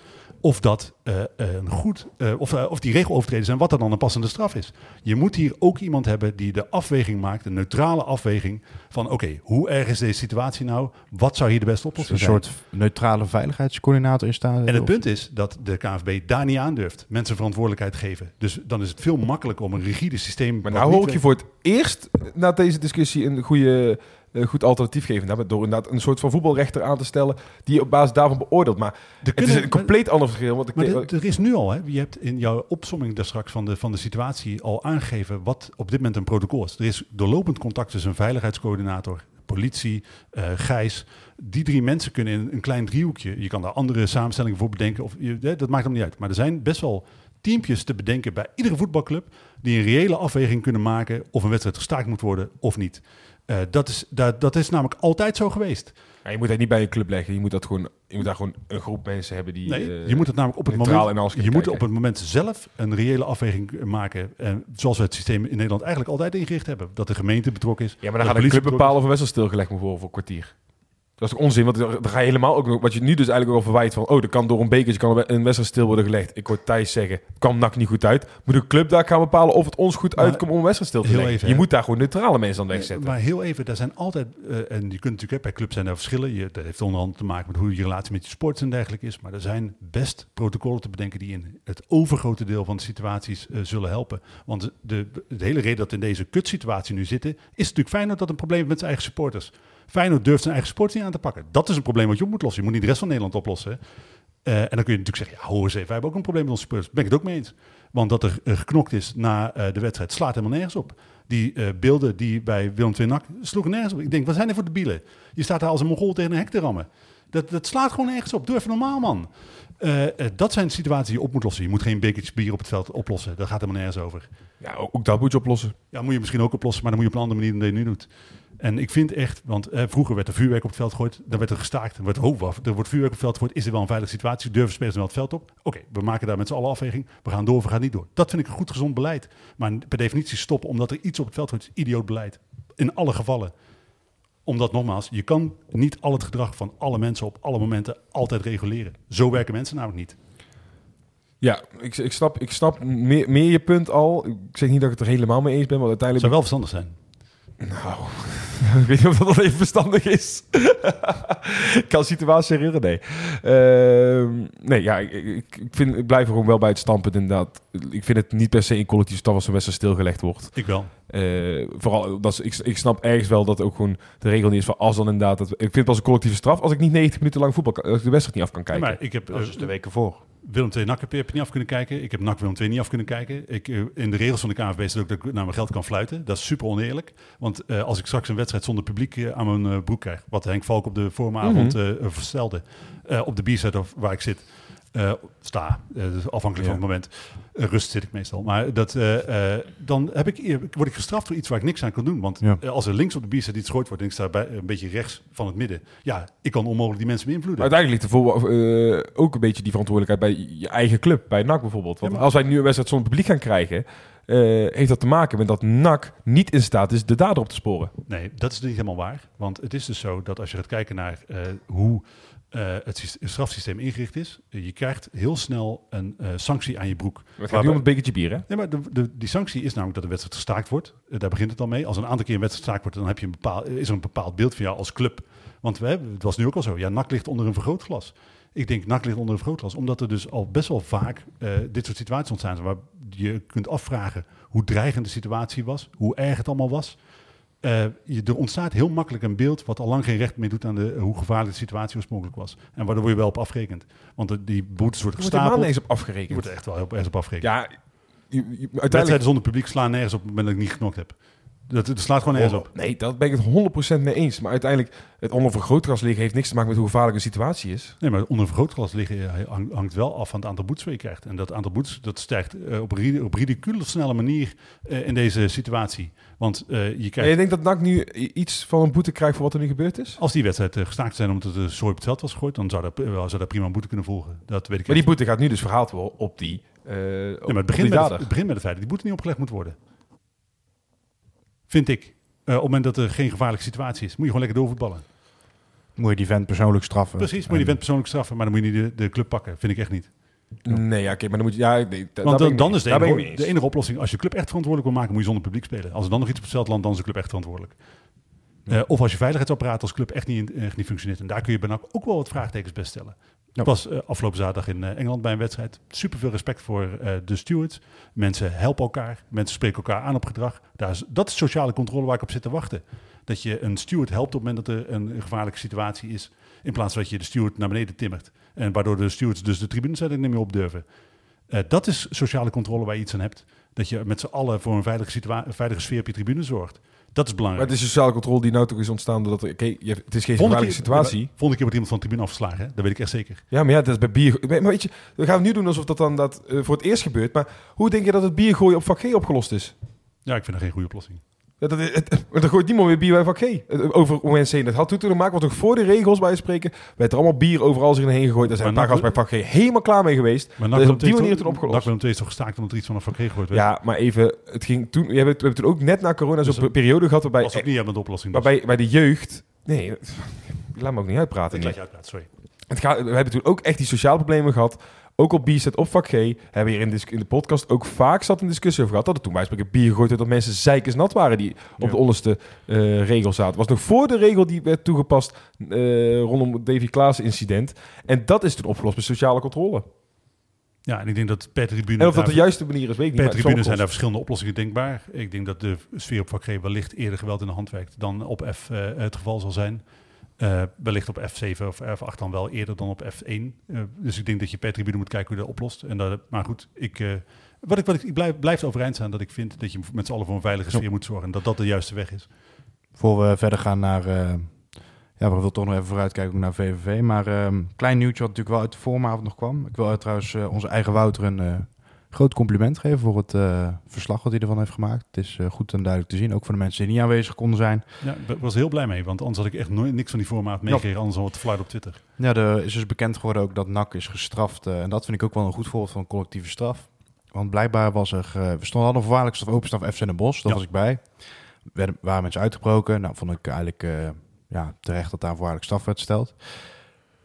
of dat eh, een goed, eh, of, eh, of die regelovertreders zijn, wat dan dan een passende straf is. Je moet hier ook iemand hebben die de afweging maakt, een neutrale afweging van oké, hoe erg is deze situatie nou? Wat zou hier de beste oplossing een zijn? soort neutrale veiligheidscoördinator in staan. En het punt is dat de KNVB daar niet aandurft. Mensen verantwoordelijkheid geven. Dus dan is het veel makkelijker om een rigide systeem... Maar nou hoor ik je voor het eerst na deze discussie een goede, eh, goed alternatief geven. Nou, door inderdaad een soort van voetbalrechter aan te stellen die op basis daarvan beoordeelt. Maar Er het is kunnen- een compleet ander verschil. Want ik, Maar er- er is nu al, hè, je hebt in jouw opsomming daar straks van de, van de situatie al aangegeven wat op dit moment een protocol is. Er is doorlopend contact tussen een veiligheidscoördinator, politie, eh, Gijs. Die drie mensen kunnen in een klein driehoekje, je kan daar andere samenstellingen voor bedenken, of, je, dat maakt hem niet uit. Maar er zijn best wel teampjes te bedenken bij iedere voetbalclub die een reële afweging kunnen maken of een wedstrijd gestaakt moet worden of niet. Eh, dat, is, dat, dat is namelijk altijd zo geweest. Ja, je moet dat niet bij een club leggen. Je moet, dat gewoon, je moet daar gewoon een groep mensen hebben die... Nee, eh, je moet het namelijk op het moment. Je moet op het moment zelf een reële afweging maken. En zoals we het systeem in Nederland eigenlijk altijd ingericht hebben. Dat de gemeente betrokken is. Ja, maar dan gaat de een club bepalen of een wedstrijd stilgelegd moet worden voor een kwartier. Dat is toch onzin, want dan ga je helemaal ook nog... Wat je nu dus eigenlijk ook al verwijt van... Oh, er kan door een bekertje kan een wedstrijd stil worden gelegd. Ik hoor Thijs zeggen, kwam NAC niet goed uit. Moet een club daar gaan bepalen of het ons goed Maar uitkomt om een wedstrijd stil te leggen. even, je hè. moet daar gewoon neutrale mensen aan wegzetten. maar heel even, daar zijn altijd, eh, en je kunt natuurlijk, hè, bij clubs zijn er verschillen. Je, dat heeft onder andere te maken met hoe je relatie met je sport en dergelijke is. Maar er zijn best protocollen te bedenken die in het overgrote deel van de situaties eh, zullen helpen. Want de, de hele reden dat we in deze kutsituatie nu zitten, is natuurlijk Feyenoord dat een probleem met zijn eigen supporters. Feyenoord durft zijn eigen niet aan te pakken. Dat is een probleem wat je op moet lossen. Je moet niet de rest van Nederland oplossen. Eh, en dan kun je natuurlijk zeggen, ja, hoor eens even, wij hebben ook een probleem met onze. Daar ben ik het ook mee eens. Want dat er geknokt is na eh, de wedstrijd slaat helemaal nergens op. Die eh, beelden die bij Willem II NAC sloegen nergens op. Ik denk, wat zijn er voor de bielen? Je staat daar als een mongool tegen een hek te rammen. Dat, dat slaat gewoon nergens op. Doe even normaal, man. Dat zijn situaties die je op moet lossen. Je moet geen bekertje bier op het veld oplossen. Daar gaat helemaal nergens over. Ja, ook, ook dat moet je oplossen. Ja, moet je misschien ook oplossen, maar dan moet je op een andere manier dan dat je nu doet. En ik vind echt, want eh, vroeger werd er vuurwerk op het veld gegooid, dan werd er gestaakt, dan werd wacht, er wordt vuurwerk op het veld gegooid, is dit wel een veilige situatie? Durven spelers wel het veld op? Oké, we maken daar met z'n allen afweging, we gaan door, we gaan niet door. Dat vind ik een goed gezond beleid. Maar per definitie stoppen omdat er iets op het veld gooit, is idioot beleid. In alle gevallen. Omdat nogmaals, je kan niet al het gedrag van alle mensen op alle momenten altijd reguleren. Zo werken mensen namelijk niet. Ja, ik, ik snap, ik snap meer, meer je punt al. Ik zeg niet dat ik het er helemaal mee eens ben, want Het uiteindelijk... zou wel verstandig zijn. Nou, <laughs> ik weet niet of dat even verstandig is. <laughs> ik kan situatie herinneren, nee. Ehm, nee, ja, ik, ik, vind, ik blijf er gewoon wel bij het standpunt inderdaad. Ik vind het niet per se in collectief staf als een wedstrijd stilgelegd wordt. Ik wel. Eh, vooral, dat is, ik, ik snap ergens wel dat ook gewoon de regel niet is van als dan inderdaad... Dat, ik vind het als een collectieve straf als ik niet 90 minuten lang voetbal kan, als ik de wedstrijd niet af kan kijken. maar ik heb Dat is eh, dus de weken voor. Willem II NAC heb je niet af kunnen kijken. Ik heb NAC Willem II niet af kunnen kijken. Ik, eh, in de regels van de KNVB staat ook dat ik naar mijn geld kan fluiten. Dat is super oneerlijk. Want eh, als ik straks een wedstrijd zonder publiek aan mijn broek krijg... wat Henk Valk op de vooravond Mhm. eh, eh, verstelde... eh, op de bierset of waar ik zit... eh, sta, eh, dus afhankelijk van het moment. Rust zit ik meestal. Maar dat, eh, eh, dan heb ik, word ik gestraft voor iets waar ik niks aan kan doen. Want Ja. eh, als er links op de bierset iets gegooid wordt... en ik sta bij, een beetje rechts van het midden... ja, ik kan onmogelijk die mensen beïnvloeden. Uiteindelijk ligt er voor, ook een beetje die verantwoordelijkheid bij je eigen club, bij NAC bijvoorbeeld. Want Ja, maar- als wij nu een wedstrijd zonder publiek gaan krijgen, heeft dat te maken met dat NAC niet in staat is de dader op te sporen. Nee, dat is niet helemaal waar. Want het is dus zo dat als je gaat kijken naar hoe eh, het syst- het strafsysteem ingericht is, eh, je krijgt heel snel een eh, sanctie aan je broek. Het gaat nu om het bekertje bier, hè? Nee, maar de, de, die sanctie is namelijk dat de wedstrijd gestaakt wordt. Daar begint het al mee. Als een aantal keer een wedstrijd gestaakt wordt, dan heb je een bepaald, is er een bepaald beeld van jou als club. Want we hebben, het was nu ook al zo. Ja, NAC ligt onder een vergrootglas. Ik denk NAC ligt onder een vergrootglas, omdat er dus al best wel vaak dit soort situaties ontstaan waar je kunt afvragen hoe dreigend de situatie was, hoe erg het allemaal was. Eh, je, er ontstaat heel makkelijk een beeld wat al lang geen recht meer doet aan de, hoe gevaarlijk de situatie oorspronkelijk was. En waardoor je wel op afrekent. Want de- die boetes worden Er wordt gestapeld. niks op afgerekend. wordt er echt wel erg op afrekend. Ja, je- je- uiteindelijk... Wedstrijden zonder publiek slaan nergens op het moment dat ik niet geknokt heb. Dat, dat slaat gewoon nergens op. Nee, dat ben ik het 100% mee eens. Maar uiteindelijk, het onder vergrootglas liggen heeft niks te maken met hoe gevaarlijk een situatie is. Nee, maar onder vergrootglas liggen hang- hangt wel af van het aantal boetes wat je krijgt. En dat aantal boetes dat stijgt eh, op, op ridicule snelle manier eh, in deze situatie. Want eh, je En krijgt, je denkt dat NAC nu iets van een boete krijgt voor wat er nu gebeurd is? als die wedstrijd gestaakt zijn omdat er zooi op het veld was gegooid, dan zou eh, zou prima een boete kunnen volgen. Dat weet ik Maar die boete gaat nu dus verhaald worden op die, Nee, maar het begint, met het, het begint met het feit dat die boete niet opgelegd moet worden. Vind ik. Eh, op het moment dat er geen gevaarlijke situatie is, moet je gewoon lekker doorvoetballen. Moet je die vent persoonlijk straffen. Precies, moet je die vent persoonlijk straffen, maar dan moet je niet de, de club pakken. Vind ik echt niet. Nee, ja, oké, maar dan moet je... Ja, nee, Want dan, dan is de enige, de oplossing, als je club echt verantwoordelijk wil maken, moet je zonder publiek spelen. Als er dan nog iets op het veld landt, dan is de club echt verantwoordelijk. Eh, of als je veiligheidsapparaat als club echt niet, echt niet functioneert. En daar kun je bij NAC ook wel wat vraagtekens bij stellen. Ik was eh, afgelopen zaterdag in eh, Engeland bij een wedstrijd. Super veel respect voor eh, de stewards. Mensen helpen elkaar. Mensen spreken elkaar aan op gedrag. Daar is, dat is sociale controle waar ik op zit te wachten. Dat je een steward helpt op het moment dat er een gevaarlijke situatie is. In plaats van dat je de steward naar beneden timmert. En waardoor de stewards dus de tribunes er niet meer op durven. Dat is sociale controle waar je iets aan hebt. Dat je met z'n allen voor een veilige, veilige sfeer op je tribune zorgt. Dat is Maar belangrijk. het is sociale controle die nou toch is ontstaan doordat er... Het is geen gevaarlijke situatie. Volgende keer wordt iemand van de tribune afgeslagen. Hè? Dat weet ik echt zeker. Ja, maar ja, dat is bij bier... Maar weet je, we gaan nu doen alsof dat dan dat, eh, voor het eerst gebeurt. Maar hoe denk je dat het biergooien op vak G opgelost is? Ja, ik vind dat geen goede oplossing. Ja, dat, het, het, er gooit niemand meer bier bij vak G. Eh, Over ONC. Dat had toen te maken, want ook voor de regels bij spreken, werd er allemaal bier overal zich heen gegooid. Daar zijn een paar gasten bij G helemaal klaar mee geweest. Maar dat is op die manier toen opgelost. NAC is toch gestaakt omdat er iets van een vak werd? Ja, maar even, het ging toen, we hebben, we hebben toen ook net na corona zo'n Dus dat- periode gehad waarbij, Dat was ook niet helemaal de oplossing. dus. waarbij bij de jeugd... Nee, laat me ook niet uitpraten. Ik laat je uitpraten, sorry. Het gaat, we hebben toen ook echt die sociale problemen gehad. Ook op B-set, op vak G. Hebben we hier in, in de podcast ook vaak zat een discussie over gehad. Dat er toen bij spreken bier gegooid werd dat mensen zeikers nat waren die op de onderste eh, regel zaten. was nog voor de regel die werd toegepast eh, rondom het Davy Klaas incident. En dat is toen opgelost met sociale controle. Ja, en ik denk dat per tribune... En of dat de juiste manier is, weet ik niet. Per tribune zijn daar verschillende oplossingen denkbaar. Ik denk dat de sfeer op vak G wellicht eerder geweld in de hand werkt dan op F eh, het geval zal zijn. Eh, wellicht op F7 of F8 dan wel eerder dan op F1. Eh, dus ik denk dat je per tribune moet kijken hoe je dat oplost. En dat, maar goed, ik, eh, wat ik, wat ik, ik blijf, blijf overeind staan dat ik vind dat je met z'n allen voor een veilige sfeer moet zorgen. En dat dat de juiste weg is. Voor we verder gaan naar... ja, we willen toch nog even vooruitkijken ook naar VVV. Maar ehm, klein nieuwtje wat natuurlijk wel uit de vooravond nog kwam. Ik wil trouwens onze eigen Wouter een groot compliment geven voor het eh, verslag wat hij ervan heeft gemaakt. Het is eh, goed en duidelijk te zien, ook voor de mensen die niet aanwezig konden zijn. Ja, ik was heel blij mee, want anders had ik echt nooit niks van die formaat meegekregen. Anders al wat te fluit op Twitter. Ja, er is dus bekend geworden ook dat NAC is gestraft. eh, en dat vind ik ook wel een goed voorbeeld van collectieve straf. Want blijkbaar was er... we stonden hadden een voorwaardelijke straf openstraf FC Den Bosch. Daar Ja. was ik bij. Werden, waren mensen uitgebroken. Nou, vond ik eigenlijk ja, terecht dat daar een voorwaardelijke straf werd gesteld.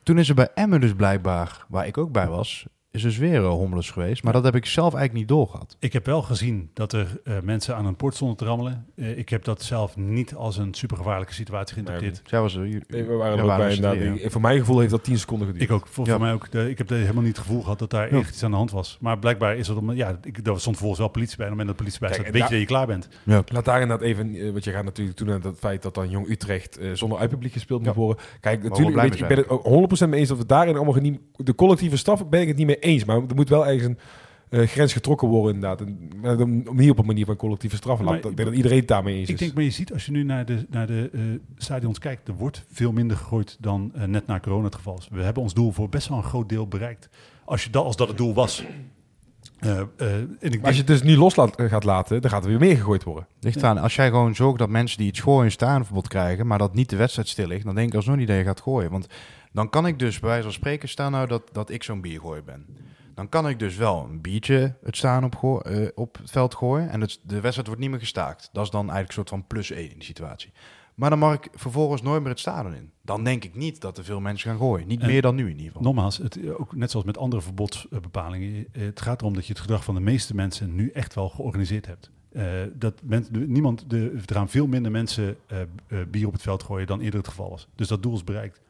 Toen is er bij Emmen dus blijkbaar, waar ik ook bij was... is dus weer uh, hommeles geweest. Maar dat heb ik zelf eigenlijk niet doorgehad. Ik heb wel gezien dat er eh, mensen aan een poort stonden te rammelen. Eh, ik heb dat zelf niet als een supergevaarlijke situatie geïnterpreteerd. Jij was er. jullie- Nee, we waren er ook bij. ja. Voor mijn gevoel heeft dat 10 seconden geduurd. Ik ook, voor, Ja. voor mij ook. De, ik heb de, helemaal niet het gevoel gehad dat daar Ja. echt iets aan de hand was. Maar blijkbaar is het om. Ja, ik, er stond vervolgens wel politie bij. En op het moment dat de politie bij staat, weet je dat je klaar bent. Laat daar inderdaad even, eh, want je gaat natuurlijk toen aan het feit dat dan Jong Utrecht eh, zonder uitpubliek gespeeld moet worden. Kijk, natuurlijk, weet je, ik ben het ook 100% mee eens dat we daarin allemaal niet, de collectieve staf ben ik het niet mee eens. Maar er moet wel ergens een eh, grens getrokken worden inderdaad. En, dan niet op een manier van collectieve straffen. Ik denk dat iedereen het daarmee eens Ik is. denk, maar je ziet als je nu naar de, naar de eh, stadions kijkt, er wordt veel minder gegooid dan eh, net na corona het geval is. We hebben ons doel voor best wel een groot deel bereikt. Als, je dat, als dat het doel was. Eh, eh, en ik maar als je het dus niet los laat, gaat laten, dan gaat er weer meer gegooid worden. Ligt eraan, als jij gewoon zorgt dat mensen die iets gooien een staanverbod krijgen, maar dat niet de wedstrijd stil ligt, dan denk ik alsnog niet dat je gaat gooien. Want dan kan ik dus bij wijze van spreken staan nou dat, dat ik zo'n biergooier ben. Dan kan ik dus wel een biertje het staan op, eh, op het veld gooien en het, de wedstrijd wordt niet meer gestaakt. Dat is dan eigenlijk een soort van plus 1 in die situatie. Maar dan mag ik vervolgens nooit meer het stadion in. Dan denk ik niet dat er veel mensen gaan gooien. Niet En- meer dan nu in ieder geval. Nogmaals, het, ook net zoals met andere verbodsbepalingen, eh, het gaat erom dat je het gedrag van de meeste mensen nu echt wel georganiseerd hebt. Eh, dat men, niemand, de, er gaan veel minder mensen bier op het veld gooien dan eerder het geval was. Dus dat doel is bereikt.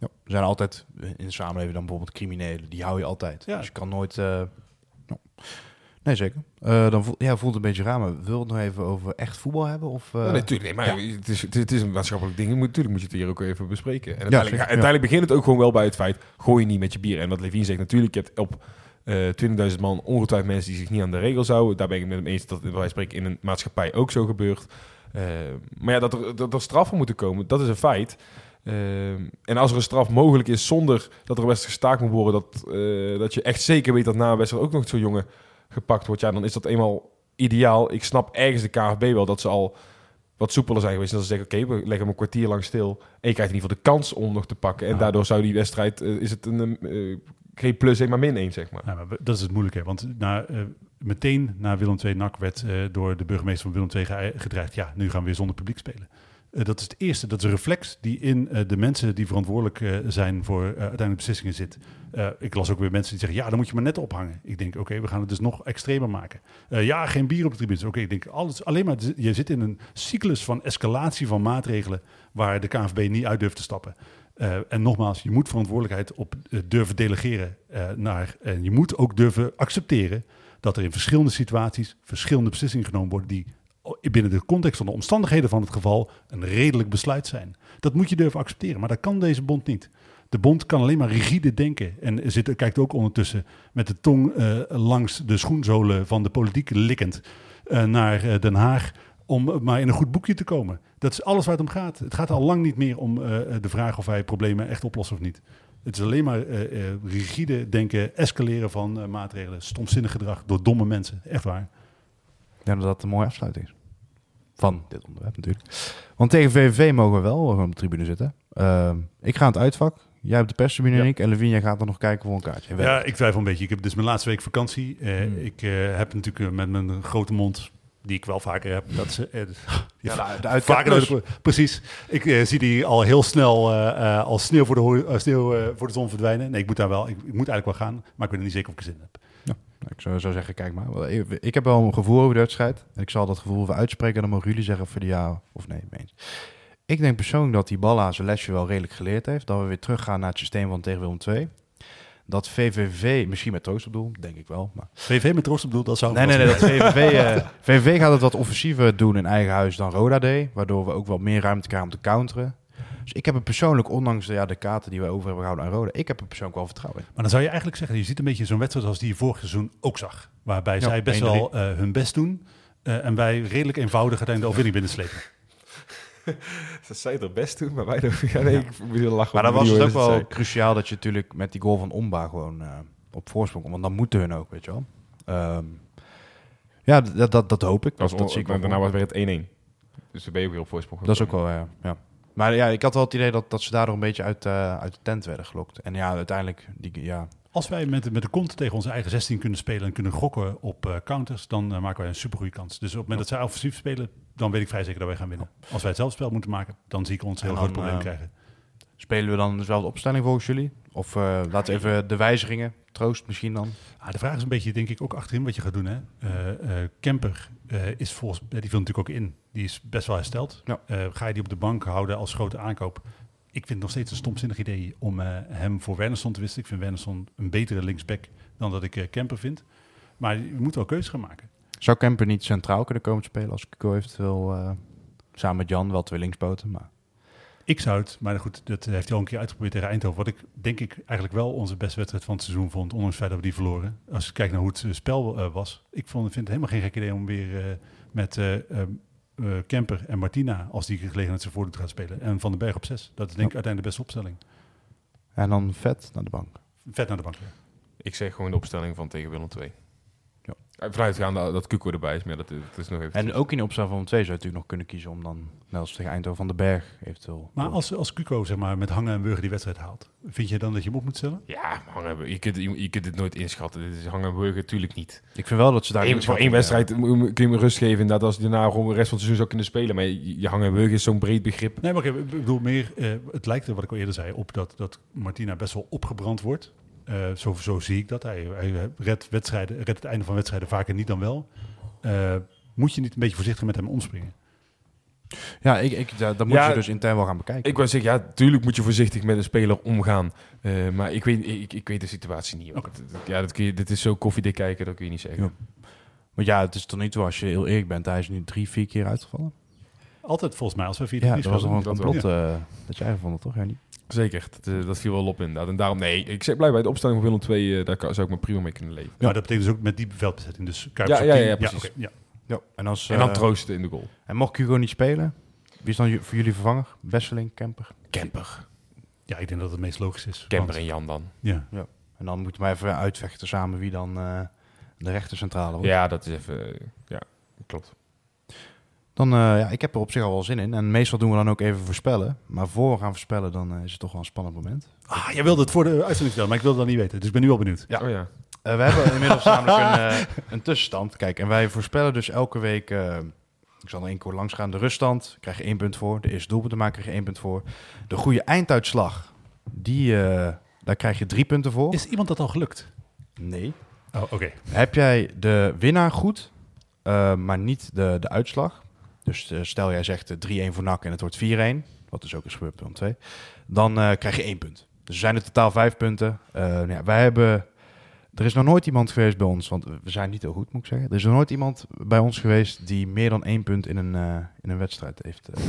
Ja, er zijn altijd in de samenleving dan bijvoorbeeld criminelen. Die hou je altijd. Ja. Dus je kan nooit... eh. Nee, zeker. Eh, dan voel, ja, voelt het een beetje raar. Maar wil het nog even over echt voetbal hebben? Of, eh, nee, tuurlijk. Nee, maar het, is, het, is, het is een maatschappelijk ding. Moet- Natuurlijk moet je het hier ook even bespreken. En uiteindelijk, ja. uiteindelijk begint het ook gewoon wel bij het feit... gooi je niet met je bier. En wat Levine zegt, natuurlijk, je hebt op Eh 20.000 man, ongetwijfeld mensen die zich niet aan de regels houden. Daar ben ik met hem eens dat wij spreken in een maatschappij ook zo gebeurt. Maar ja, dat er, dat er straffen moeten komen, dat is een feit. Eh, en als er een straf mogelijk is zonder dat er een wedstrijd gestaakt moet worden, dat, eh, dat je echt zeker weet dat na een wedstrijd ook nog zo'n jongen gepakt wordt, ja, dan is dat eenmaal ideaal. Ik snap ergens de KFB wel dat ze al wat soepeler zijn geweest. En dat ze zeggen, oké, we leggen hem een kwartier lang stil. En je krijgt in ieder geval de kans om nog te pakken. En Ja. daardoor zou die wedstrijd, eh, is het een, eh, geen plus 1, maar min 1, zeg maar. Ja, maar dat is het moeilijke. Want na, meteen na Willem II NAC werd door de burgemeester van Willem II ge- gedreigd... ja, nu gaan we weer zonder publiek spelen. Eh, dat is het eerste. Dat is een reflex die in eh, de mensen die verantwoordelijk eh, zijn voor uiteindelijke beslissingen zit. Ik las ook weer mensen die zeggen, ja, dan moet je maar net ophangen. Ik denk, oké, we gaan het dus nog extremer maken. Ja, geen bier op de tribunes. Oké, ik denk, alles, alleen maar, je zit in een cyclus van escalatie van maatregelen... waar de KNVB niet uit durft te stappen. En nogmaals, je moet verantwoordelijkheid op durven delegeren naar. En je moet ook durven accepteren dat er in verschillende situaties verschillende beslissingen genomen worden die binnen de context van de omstandigheden van het geval een redelijk besluit zijn. Dat moet je durven accepteren, maar dat kan deze bond niet. De bond kan alleen maar rigide denken en zit, kijkt ook ondertussen met de tong eh, langs de schoenzolen van de politiek likkend eh, naar eh, Den Haag om maar in een goed boekje te komen. Dat is alles waar het om gaat. Het gaat al lang niet meer om de vraag of wij problemen echt oplossen of niet. Het is alleen maar rigide denken, escaleren van maatregelen, stomzinnig gedrag door domme mensen. Echt waar. Denk dat dat een mooie afsluiting. Van dit onderwerp natuurlijk. Want tegen VVV mogen we wel gewoon op de tribune zitten. Ehm, ik ga aan het uitvak. Jij hebt de perstribune Ja. en ik. En Lavinia gaat er nog kijken voor een kaartje. Ja, ik twijfel een beetje. Ik heb dus mijn laatste week vakantie. Eh, Hmm. Ik eh, heb natuurlijk eh, met mijn grote mond, die ik wel vaker heb, dat ze... eh, <laughs> Ja, de, de <laughs> Vaker dan precies. Ik eh, zie die al heel snel als sneeuw voor de, sneeuw, voor de zon verdwijnen. Nee, ik moet daar wel. Ik, ik moet eigenlijk wel gaan, maar ik weet niet zeker of ik er zin in heb. Ik zou, zou zeggen, kijk maar. Ik, heb wel een gevoel over de wedstrijd. En ik zal dat gevoel even uitspreken. En dan mogen jullie zeggen of je er ja of nee. Ik denk persoonlijk dat die Balla zijn lesje wel redelijk geleerd heeft. Dat we weer teruggaan naar het systeem van tegen Willem II. Dat VVV, misschien met troost op doel, denk ik wel. Maar... VV met troost op doel, dat zou Nee, nee, nee. Dat VVV, eh, VVV gaat het wat offensiever doen in eigen huis dan Roda deed. Waardoor we ook wat meer ruimte krijgen om te counteren. Dus ik heb er persoonlijk, ondanks de, ja, de kaarten die we over hebben gehouden aan Roda, ik heb er persoonlijk wel vertrouwen in. Maar dan zou je eigenlijk zeggen, je ziet een beetje zo'n wedstrijd als die je vorig seizoen ook zag. Waarbij Ja, zij best 1-3. wel eh, hun best doen. eh, en wij redelijk eenvoudig uiteindelijk de overwinning binnenslepen. <laughs> Dat zei het best doen, maar wij doen... <laughs> Ja, nee, ik lachen. Maar dan om was het ook wel zei. cruciaal dat je natuurlijk met die goal van Omba gewoon eh, op voorsprong komt. Want dan moeten hun ook, weet je wel. Ehm, ja, dat, dat, dat hoop ik. Dat Dat, was, zie ik wel. daarna was weer het 1-1. Dus dan ben je ook weer op voorsprong. Dat is ook wel, ja. ja. Maar ja, ik had wel het idee dat, dat ze daardoor een beetje uit, eh, uit de tent werden gelokt. En ja, uiteindelijk, die, ja, Als wij met, met de kont tegen onze eigen 16 kunnen spelen en kunnen gokken op eh, counters, dan eh, maken wij een supergoeie kans. Dus op het moment dat zij offensief spelen, dan weet ik vrij zeker dat wij gaan winnen. Als wij het zelf spel moeten maken, dan zie ik ons een heel groot probleem krijgen. spelen we dan dezelfde opstelling volgens jullie? Of laten we even de wijzigingen, troost misschien dan. Ah, de vraag is een beetje, denk ik, ook achterin wat je gaat doen. Hè? Kemper eh, is volgens, die viel natuurlijk ook in. Die is best wel hersteld. Ja. Eh, ga je die op de bank houden als grote aankoop? Ik vind het nog steeds een stomzinnig idee om eh, hem voor Wernersson te wisselen. Ik vind Wernersson een betere linksback dan dat ik Kemper vind. Maar je moet wel keuzes gaan maken. Zou Kemper niet centraal kunnen komen spelen als Kuko eventueel samen met Jan, wel twee linkspoten, maar... Ik zou het, maar goed, dat heeft hij al een keer uitgeprobeerd tegen Eindhoven. Wat ik denk ik eigenlijk wel onze beste wedstrijd van het seizoen vond, ondanks het feit dat we die verloren. Als je kijkt naar hoe het eh, spel eh, was. Ik vond, vind het helemaal geen gek idee om weer eh, met eh, eh, eh, Kemper en Martina, als die gelegenheid zich voordoet, te gaan spelen. En Van den Berg op zes. Dat is denk ik uiteindelijk de beste opstelling. En dan vet naar de bank. Vet naar de bank. ja. Ik zeg gewoon de opstelling van tegen Willem 2. Ja. Vanuitgaande dat, dat Kuko erbij is, maar dat, dat is nog even... En ook in de opstel van twee zou je natuurlijk nog kunnen kiezen om dan, net als tegen Eindhoven van den Berg, eventueel. Maar als, als Cuco zeg maar, met hangen en wurgen die wedstrijd haalt, vind je dan dat je hem op moet stellen? Ja, hangen, je, kunt, je, je kunt het nooit inschatten. Dit is hangen en burger, natuurlijk niet. Ik vind wel dat ze daar... Eén, voor één wedstrijd moet- kun je me rust geven. Inderdaad, als je daarna gewoon de rest van het seizoen zou kunnen spelen. Maar je, je hangen en burger is zo'n breed begrip. Nee, maar ik ik bedoel meer, eh, het lijkt er, wat ik al eerder zei, op dat, dat Martina best wel opgebrand wordt. Eh, zo, zo zie ik dat. Hij, hij redt, wedstrijden, redt het einde van wedstrijden vaker niet dan wel. Eh, moet je niet een beetje voorzichtig met hem omspringen? Ja, ik, ik, da- dat moet Ja, je dus intern wel gaan bekijken. Ik wou zeggen, ja, tuurlijk moet je voorzichtig met een speler omgaan. Eh, maar ik weet, ik, ik weet de situatie niet. Ja, dat kun je, dit is zo koffiedik kijken, dat kun je niet zeggen. Ja. Want ja, het is tot nu toe, als je heel eerlijk bent, hij is nu drie, vier keer uitgevallen. Altijd volgens mij als we 4 Ja, dat was nog een complot eh, dat jij vond, toch, Jannie? Zeker, dat, eh, dat viel wel op inderdaad. En daarom, nee, ik zeg blij bij de opstelling van Willem 2, daar kan, zou ik me prima mee kunnen leven. Ja, dat betekent dus ook met die veldbezetting. Dus Kuipers Ja, ja, 10. ja, precies. oké, ja. Ja. En, als, En dan eh, troosten in de goal. en mocht Hugo niet spelen, wie is dan voor jullie vervanger? Besseling, Kemper? Camper. Ja, ik denk dat het meest logisch is. Camper Want- en Jan dan. Ja. En dan moeten we even uitvechten samen wie dan eh, de rechtercentrale wordt. Ja, dat is even... eh, ja, klopt. Dan, eh, ja, ik heb er op zich al wel zin in. En meestal doen we dan ook even voorspellen. Maar voor we gaan voorspellen, dan eh, is het toch wel een spannend moment. Ah, jij wilde het voor de uitzending vertellen, maar ik wilde dat niet weten. Dus ik ben nu al benieuwd. Ja. Oh ja. Eh, we hebben <laughs> inmiddels namelijk een, een tussenstand. Kijk, en wij voorspellen dus elke week... ik zal er één keer langs gaan. De ruststand krijg je één punt voor. De eerste doelpunt te maken krijg je één punt voor. De goede einduitslag, die, eh, daar krijg je drie punten voor. Is iemand dat al gelukt? Nee. Oh, oké. Heb jij de winnaar goed, eh, maar niet de, de uitslag. Dus eh, stel jij zegt eh, 3-1 voor NAC en het wordt 4-1. Wat dus ook is gebeurd bij 2. Dan eh, krijg je één punt. Dus er zijn er totaal vijf punten. Eh, nou ja, wij hebben... Er is nog nooit iemand geweest bij ons, want we zijn niet heel goed, moet ik zeggen. Er is nog nooit iemand bij ons geweest die meer dan één punt in een, eh, in een wedstrijd heeft, eh,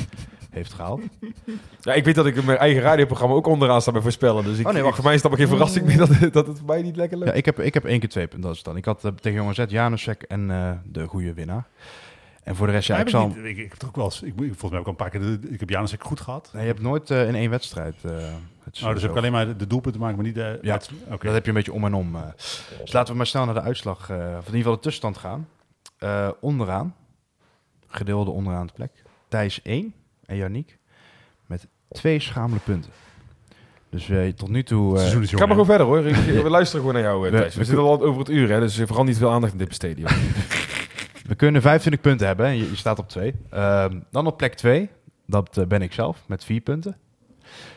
<laughs> heeft gehaald. <laughs> Ja, ik weet dat ik in mijn eigen radioprogramma ook onderaan sta bij voorspellen. Dus ik, Oh, nee, wacht. voor mij is dat geen verrassing meer dat, dat het voor mij niet lekker Ja, lukt. ik heb, ik heb één keer twee punten, dat is dan. Ik had eh, tegen Jongen Z, Janusek en eh, de goede winnaar. En voor de rest, ja, ik ik, zal... niet, ik, ik heb ook wel eens, ik, moet- volgens mij heb ik al een paar keer, de, ik heb Janus goed gehad. Nee, je hebt nooit eh, in één wedstrijd eh, het Oh, dus heb ik alleen maar de, de doelpunten maken, maar niet de... Ja. Dat heb je een beetje om en om. eh. Dus laten we maar snel naar de uitslag, eh, of in ieder geval de tussenstand gaan. Eh, onderaan, gedeelde onderaan de plek, Thijs 1 en Yannick met twee schamele punten. Dus eh, tot nu toe... Eh, is Ga maar gewoon verder hoor. Ik- <laughs> We luisteren gewoon naar jou, eh, We- Thijs. We, we- zitten al over het uur, hè, dus vooral niet veel aandacht in dit besteden. <laughs> we kunnen 25 punten hebben en je, je staat op 2. dan op plek 2, dat eh, ben ik zelf, met 4 punten.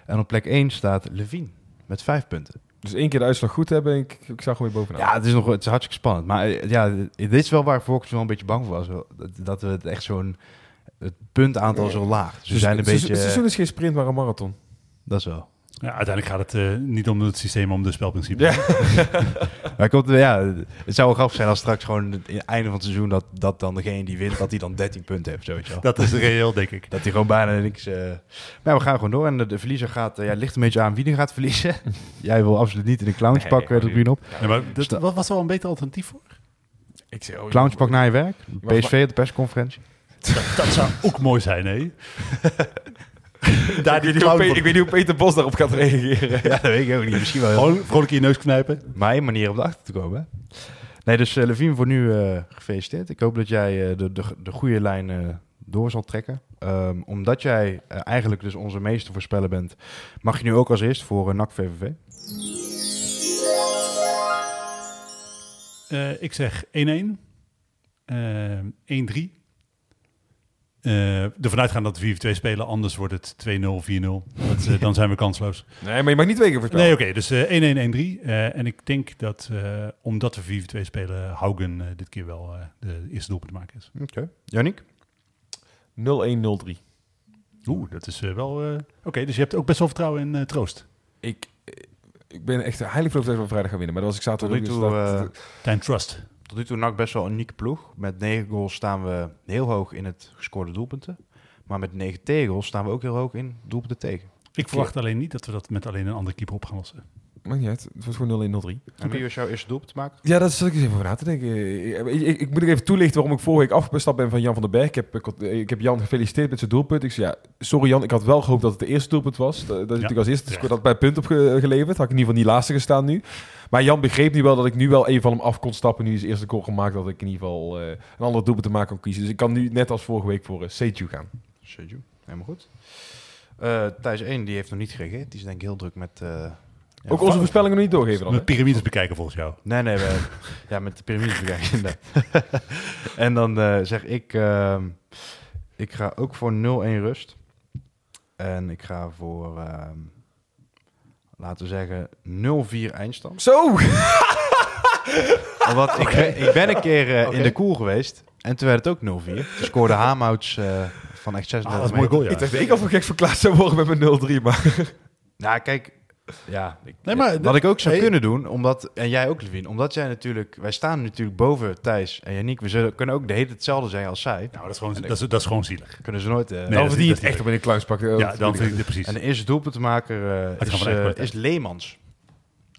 En op plek 1 staat Levine met 5 punten. Dus één keer de uitslag goed hebben en ik, ik zag gewoon weer bovenaan. Ja, het is nog het is hartstikke spannend. Maar eh, ja, dit is wel waar Volks wel een beetje bang voor was. Dat, dat we het echt zo'n het puntaantal zo laag. Dus we zijn een beetje. Het seizoen is geen sprint, maar een marathon. Dat is wel. Ja, uiteindelijk gaat het eh, niet om het systeem, om de spelprincipe. Ja. <laughs> Maar komt, ja, het zou wel grappig zijn als straks gewoon in het einde van het seizoen dat, dat dan degene die wint, dat hij dan 13 punten heeft. Zo, weet je wel. Dat is reëel, denk ik. Dat hij gewoon bijna niks. eh Maar ja, we gaan gewoon door. En de, de verliezer gaat. eh, ja, ligt een beetje aan wie er gaat verliezen. <laughs> Jij wil absoluut niet in een clownspak Nee, nee, op. Ja, maar dat, wat was er wel een beter alternatief voor? Ik zeg, oh, Clownspak na je werk. PSV op de persconferentie. Dat, dat zou ook mooi zijn, hè? <laughs> <laughs> Daar Ik weet, ik weet niet hoe Peter Bos daarop gaat reageren. <laughs> Ja, dat weet ik ook niet. Misschien wel. Gewoon vrolijk in je neus knijpen. Één manier om erachter te komen. Hè? Nee, dus uh, Levine voor nu eh, gefeliciteerd. Ik hoop dat jij eh, de, de, de goede lijn eh, door zal trekken. Ehm, omdat jij eigenlijk dus onze meeste voorspeller bent, mag je nu ook als eerst voor uh, NAC VVV. Uh, ik zeg 1-1. Uh, 1-3. Uh, ervan uitgaan dat we 4-2 spelen, anders wordt het 2-0, 4-0. Dat, uh, dan zijn we kansloos. Nee, maar je mag niet twee keer voorspellen. Nee, oké. Okay, dus 1-1, 1-3. Uh, en ik denk dat, uh, omdat we 4-2 spelen, Haugen uh, dit keer wel de eerste doelpunt te maken is. Oké. Okay. Jannik? 0-1, 0-3. Oeh, dat is wel... Oké, okay, dus je hebt ook best wel vertrouwen in troost. Ik, ik ben echt heilig verloofd dat we vrijdag gaan winnen. Maar dat was ik zaterdag Tot nu toe... Time trust. Tot nu toe NAC best wel een unieke ploeg. Met negen goals staan we heel hoog in het gescoorde doelpunten. Maar met negen tegengoals staan we ook heel hoog in doelpunten tegen. Ik verwacht alleen niet dat we dat met alleen een andere keeper op gaan lossen. Maakt niet uit. Het was gewoon 0-1-0-3. En wie was jouw eerste doelpunt te maken? Ja, dat is ik eens even over na te denken. Ik, ik, ik, moet even toelichten waarom ik vorige week afgestapt ben van Jan van den Berg. Ik heb, ik, ik heb Jan gefeliciteerd met zijn doelpunt. Ik zei, ja, sorry Jan, ik had wel gehoopt dat het de eerste doelpunt was. Dat, dat is ja. natuurlijk als eerste ja. dat bij punt opgeleverd. Had ik in ieder geval niet laatste gestaan nu. Maar Jan begreep nu wel dat ik nu wel even van hem af kon stappen. Nu is de eerste goal gemaakt dat ik in ieder geval uh, een andere doelpunt te maken kan kiezen. Dus ik kan nu net als vorige week voor uh, Seju gaan. Seju, helemaal goed. Uh, Thijs 1 die heeft nog niet gereageerd. Die is denk ik heel druk met... Uh, ja, ook onze voorspellingen nog niet doorgeven dan? Met piramides bekijken volgens jou. Nee, nee, we, <laughs> ja, met de piramides bekijken. <laughs> en dan uh, zeg ik, uh, ik ga ook voor 0-1 rust. En ik ga voor, uh, laten we zeggen, 0-4 eindstand. Zo! Omdat ik, ben, ik ben een keer uh, okay. in de koel geweest en toen werd het ook 0-4. Toen scoorde Hamouts uh, van echt 36 ah, dat is mooi goal, ja. Ik dacht, ik al voor gek verklaard zou worden met mijn 0-3, maar... Nou, kijk, Ja, ik, Nee, maar- wat ik ook zou Hey. kunnen doen, omdat, en jij ook, Levin, omdat jij natuurlijk, wij staan natuurlijk boven Thijs en Yannick, we zullen, kunnen ook de hele tijd hetzelfde zijn als zij. Nou, dat is gewoon, dat is, dat is gewoon zielig. Kunnen ze nooit. eh, Nee, dan verdien je het echt op in een clownspak. Oh, ja, dan weet vind ik dit precies. En de eerste doelpuntenmaker eh, Het is, eh, kwaliteit. is Leemans.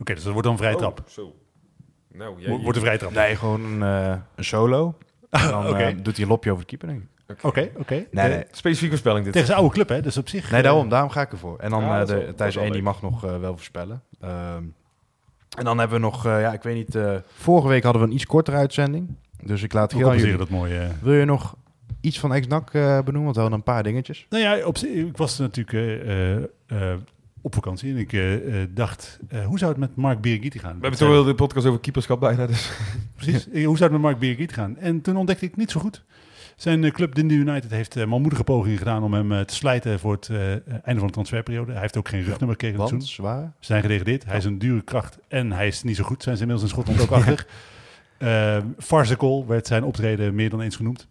Oké, dus dat wordt dan een vrije Oh, trap. zo. Nou, jij, Wordt een vrije trap. Nee, gewoon een, eh, een solo. En dan <laughs> eh, doet hij een lopje over de keeper, denk ik. Oké, oké. Nee. Specifieke voorspelling dit. Tegen zijn oude club, hè? Dus op zich... Nee, eh, daarom, daarom ga ik ervoor. En dan Ja, eh, is de, Thijs is wel 1, die mag nog eh, wel voorspellen. Ehm, en dan hebben we nog, eh, ja, ik weet niet, eh, vorige week hadden we een iets kortere uitzending. Dus ik laat heel jullie. dat mooie... eh, Wil je nog iets van Ex-NAC eh, benoemen? Want we hadden een paar dingetjes. Nou ja, op, zich- ik was natuurlijk eh, eh, eh, op vakantie en ik dacht, eh, hoe zou het met Mark Birigiti gaan? We hebben toch wel de podcast over keeperschap bijna, dus... Precies, <laughs> hoe zou het met Mark Birigiti gaan? En toen ontdekte ik niet zo goed. Zijn eh, club Dundee United heeft eh, manmoedige pogingen gedaan om hem eh, te slijten voor het einde van de transferperiode. Hij heeft ook geen rugnummer gekregen Want, zwaar. Ze zijn gedegradeerd. Hij is een dure kracht en hij is niet zo goed. Zijn ze inmiddels in Schotland <laughs> ook achter. Eh Farcical werd zijn optreden meer dan eens genoemd.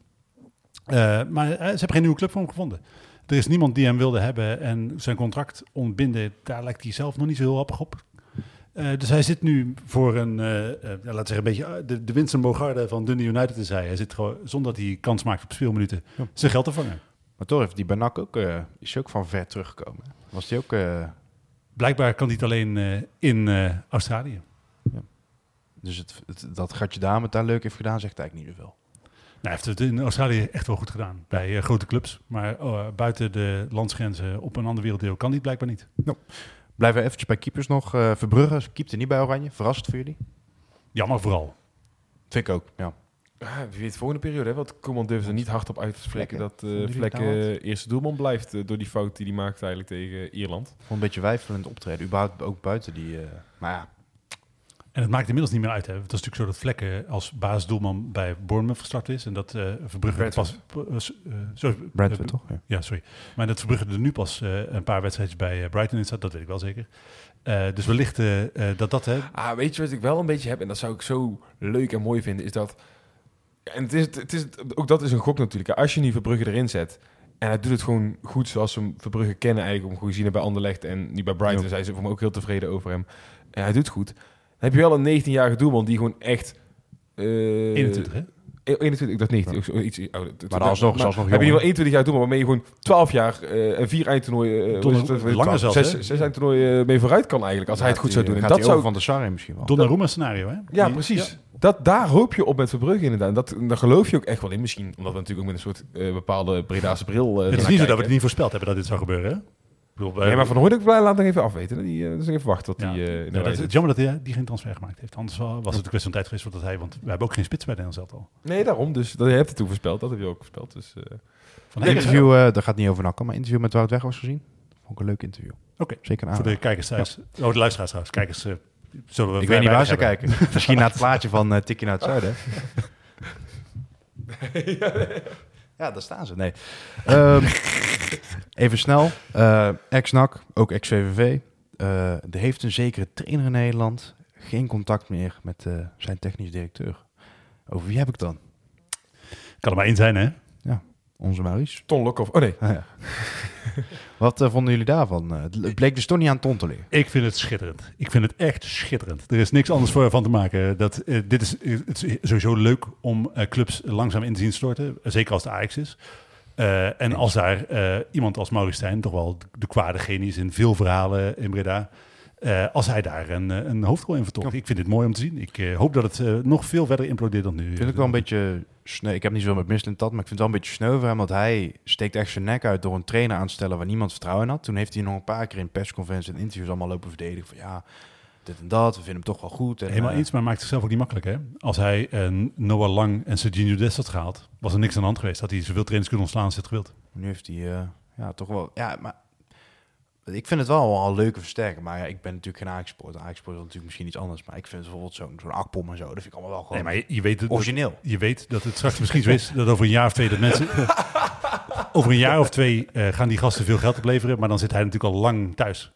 Maar ze hebben geen nieuwe club voor hem gevonden. Er is niemand die hem wilde hebben en zijn contract ontbinden, daar lijkt hij zelf nog niet zo heel happig op. Eh, dus hij zit nu voor een, eh eh, ja, laten we zeggen, een beetje de, de Winston Bogarde van Dundee United te zijn. Hij zit gewoon, zonder dat hij kans maakt op speelminuten, Ja. zijn geld te vangen. Maar toch heeft die Banak ook, eh, is hij ook van ver teruggekomen. Was die ook... eh, Blijkbaar kan hij het alleen eh, in eh, Australië. dus het, het, dat Gatje Dame het daar leuk heeft gedaan, zegt eigenlijk niet zoveel. Nou, hij heeft het in Australië echt wel goed gedaan. Bij grote clubs. Maar oh, buiten de landsgrenzen op een ander werelddeel kan hij het blijkbaar niet. Blijven we eventjes bij keepers nog. eh Verbrugge keepte niet bij Oranje. Verrast voor jullie? Jammer vooral. Vind ik ook, ja. Ah, wie weet volgende periode, hè? Want Koeman durft er niet hard op uit te spreken Vlekken. dat eh Vonden jullie Vlek het nou wat? eh, eerste doelman blijft door die fout die hij maakte eigenlijk tegen Ierland. Vond een beetje wijfelend optreden. Überhaupt ook buiten die... eh, maar ja, En het maakt inmiddels niet meer uit. Hè. Het is natuurlijk zo dat Vlekken als basisdoelman bij Bournemouth gestart is. En dat eh Verbrugge pas... Eh, eh, sorry, Brentford toch? Ja. Ja, sorry. Maar dat Verbrugge er nu pas eh, een paar wedstrijdjes bij Brighton in staat, dat weet ik wel zeker. Eh, dus wellicht dat dat... Hè, Ah, weet je wat ik wel een beetje heb, en dat zou ik zo leuk en mooi vinden, is dat... En het is, het is, ook dat is een gok natuurlijk. Als je nu Verbrugge erin zet, en hij doet het gewoon goed zoals we hem Verbrugge kennen eigenlijk, om gewoon gezien hebben bij Anderlecht en nu bij Brighton Ja. zijn ze voor me ook heel tevreden over hem. En hij doet het goed. Heb je wel een 19-jarige doelman die gewoon echt... eh, 21, hè? Eh, 21, ik dacht niet. Ja. Ook zo- Iets, oh, Maar alsnog- maar alsnog Heb je wel 21 jaar doen, maar waarmee je gewoon 12 jaar eh, en vier eindtoernooien... eh, het? langer zelfs, Zes, hè? zes eindtoernooien mee vooruit kan eigenlijk, als hij het goed zou doen. Dat zou van de Sarri misschien wel. Donnarumma scenario, hè? ja, precies. ja. Dat, daar hoop je op met Verbrugge inderdaad. En Dat, daar geloof je ook echt wel in. Misschien omdat we natuurlijk ook met een soort eh, bepaalde Bredaanse bril... eh, Het is niet zo dat we het niet voorspeld hebben dat dit zou gebeuren, hè? Bedoel, Nee, maar Van Hooydonk blij- laat nog even afweten. hè. Die, eh, dus even wachten tot Ja. die... eh, in Ja, de dat, het jammer dat hij die geen transfer gemaakt heeft. Anders was het een kwestie van tijd geweest voordat hij... Want we hebben ook geen spits bij Nederland zelf al. Nee, daarom. Dus dat, je hebt het toen voorspeld. Dat heb je ook voorspeld. Dus, eh, Van interview, dat gaat niet over nakken, maar interview met Wout Weghorst gezien. Vond ik een leuk interview. Oké. Zeker een Voor de kijkers thuis. Oh, de luisteraars trouwens. Kijkers, eh, zullen we Ik weet niet waar ze kijken. Misschien naar het plaatje van uh, Tikkie naar het zuiden. <laughs> <laughs> <laughs> ja, daar staan ze. Nee. Ehm, <laughs> even snel. Eh Ex-NAC, ook ex-VVV. Eh, er heeft een zekere trainer in Nederland geen contact meer met eh, zijn technisch directeur. Over wie heb ik dan? Kan er maar één zijn, hè? Onze Maurice. Ton Lokhoff. Oh nee. Ah, <laughs> ja. <laughs> Wat eh, vonden jullie daarvan? Eh, het bleek dus toch niet aan Ton te liggen. Ik vind het schitterend. Ik vind het echt schitterend. Er is niks anders voor van te maken. Dat, eh, dit is, het is sowieso leuk om clubs langzaam in te zien storten. Zeker als het Ajax is. En als daar iemand als Maurice Stijn, toch wel de, de kwade genius in veel verhalen in Breda... eh, als hij daar een, eh, een hoofdrol in vertolkt. Ik vind dit mooi om te zien. Ik eh, hoop dat het nog veel verder implodeert dan nu. Ik vind het wel een beetje sneu. Ik heb niet zoveel met Mislintat, maar ik vind het wel een beetje sneu voor hem. Want hij steekt echt zijn nek uit door een trainer aan te stellen waar niemand vertrouwen in had. Toen heeft hij nog een paar keer in persconferenties en interviews allemaal lopen verdedigen. Van ja, dit en dat, we vinden hem toch wel goed. En, Helemaal eens, maar maakt zichzelf ook niet makkelijk. Hè? Als hij Noah Lang en Serginho Dest had gehaald, was er niks aan de hand geweest. Had hij zoveel trainers kunnen ontslaan als hij het gewild. Nu heeft hij ja, toch wel... Ja, maar ik vind het wel al een leuke versterker. Maar ja, ik ben natuurlijk geen Ajax-sport. Ajax-sport is natuurlijk misschien iets anders. Maar ik vind bijvoorbeeld zo'n zo'n Akpom en zo, dat vind ik allemaal wel gewoon Nee, maar je, je weet het, origineel. je weet dat het straks misschien zo is dat over een jaar of twee dat mensen... <laughs> over een jaar of twee eh, gaan die gasten veel geld opleveren, maar dan zit hij natuurlijk al lang thuis.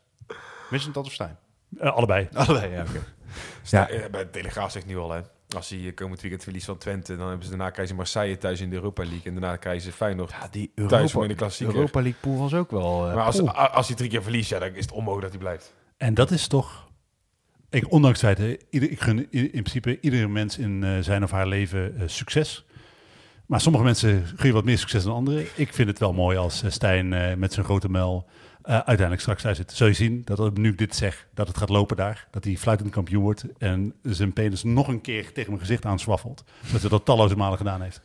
Mislintat of Stijn? Eh, allebei. Allebei, ja. oké. Ja. bij de Telegraaf zegt nu al, hè. Als hij eh, komend weekend verliest van Twente, dan hebben ze daarna krijgen ze Marseille thuis in de Europa League. En daarna krijgen ze Feyenoord. Ja, die Thuis Europa, voor in de klassieker. Europa League pool was ook wel... eh, maar als, pool. als hij drie keer verliest, ja, dan is het onmogelijk dat hij blijft. En dat is toch... Ik, ondanks het feit, hè, ieder, ik gun in principe iedere mens in eh, zijn of haar leven succes. Maar sommige mensen gun je wat meer succes dan anderen. Ik vind het wel mooi als Stijn met zijn grote mel eh, uiteindelijk straks daar zit. Zul je zien dat nu ik dit zeg, dat het gaat lopen daar. Dat hij fluitend kampioen wordt en zijn penis nog een keer tegen mijn gezicht aanswaffelt. Dat hij dat talloze malen gedaan heeft.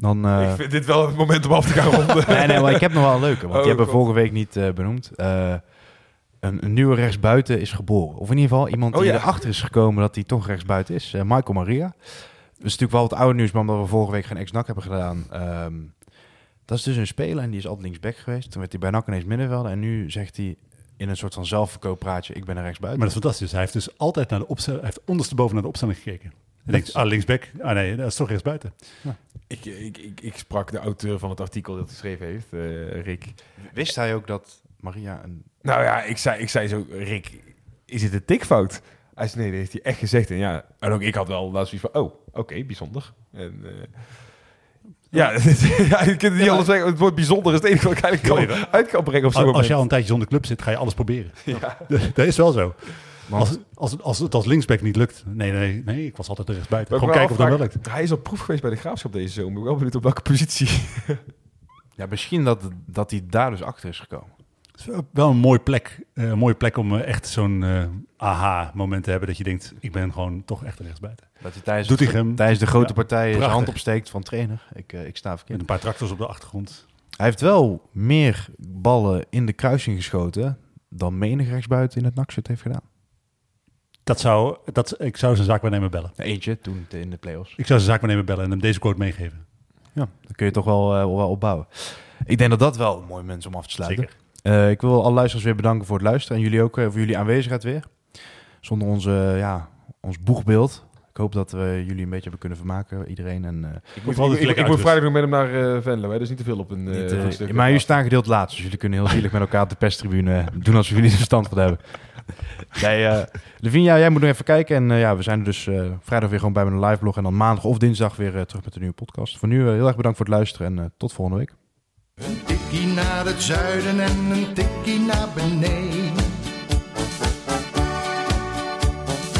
Dan, eh, Ik vind dit wel het moment om af te gaan ronden. <laughs> nee, nee, maar ik heb nog wel een leuke. Want Oh, die hebben we God. vorige week niet eh, benoemd. Eh, een, een nieuwe rechtsbuiten is geboren. Of in ieder geval iemand Oh, die ja. erachter is gekomen dat hij toch rechtsbuiten is. Michael Maria. Dat is natuurlijk wel het oude nieuws, maar omdat we vorige week geen ex-NAC hebben gedaan. Ehm, dat is dus een speler en die is altijd linksback geweest. Toen werd hij bij NAC ineens middenvelder. En nu zegt hij in een soort van zelfverkooppraatje, ik ben een rechtsbuiten. Maar dat is fantastisch. Hij heeft dus altijd naar de opstelling, hij heeft ondersteboven naar de opstelling gekeken. Hij denkt, ah, linksback. Ah nee, dat is toch rechtsbuiten. ik, ik, ik, ik sprak de auteur van het artikel dat geschreven heeft, eh, Rick. Wist hij ook dat Maria een... Nou ja, ik zei, ik zei zo, Rick, is dit een tikfout? Hij zei, nee, dat heeft hij echt gezegd. En ja, en ook ik had wel laatst zoiets van, oh, oké, bijzonder. En, eh, ja, <laughs> ja, je kunt het niet anders zeggen. Het woord bijzonder is het enige wat ik eigenlijk kan, uit kan brengen op zo'n Als, je al een tijdje zonder club zit, ga je alles proberen. Dat is wel zo. Als, als, als het als linksback niet lukt, nee, nee, nee, ik was altijd er rechtsbuiten. Maar ik Gewoon kijken of dat wel lukt. Hij is op proef geweest bij de Graafschap deze zomer. Ik ben wel benieuwd op welke positie. <laughs> Ja, misschien dat, dat hij daar dus achter is gekomen. Het is wel- wel een mooie plek, eh, een mooie plek om eh, echt zo'n eh, aha-moment te hebben. Dat je denkt, ik ben gewoon toch echt rechtsbuiten. Dat hij tijdens, Doetinchem. tijdens de grote Ja, partij zijn hand opsteekt van trainer. Ik, eh, ik sta Met verkeerd. een paar tractors op de achtergrond. Hij heeft wel meer ballen in de kruising geschoten dan menig rechtsbuiten in het nakshirt heeft gedaan. Dat zou, dat, ik zou zijn zaakwaarnemer bellen. Eentje toen in de play-offs. Ik zou zijn zaakwaarnemer bellen en hem deze quote meegeven. Ja, dan kun je toch wel, eh, wel opbouwen. Ik denk dat dat wel een mooi mens om af te sluiten. Zeker. Eh, ik wil alle luisteraars weer bedanken voor het luisteren. En jullie ook voor jullie aanwezigheid weer. Zonder onze, ja, ons boegbeeld. Ik hoop dat we jullie een beetje hebben kunnen vermaken, iedereen. En, eh, Ik moet ik, ik, ik vrijdag nog met hem naar eh Venlo. Hè? Dus niet te veel op een eh, niet, eh, voetstuk. maar jullie staan gedeeld laatst. Dus jullie kunnen heel <laughs> zielig met elkaar op de perstribune doen alsof jullie er verstand van hebben. Nee, eh Lavinia, jij moet nog even kijken. En ja, we zijn er dus eh, vrijdag weer gewoon bij met een live blog. En dan maandag of dinsdag weer terug met een nieuwe podcast. Voor nu heel erg bedankt voor het luisteren. En tot volgende week. Een tikkie naar het zuiden en een tikkie naar beneden.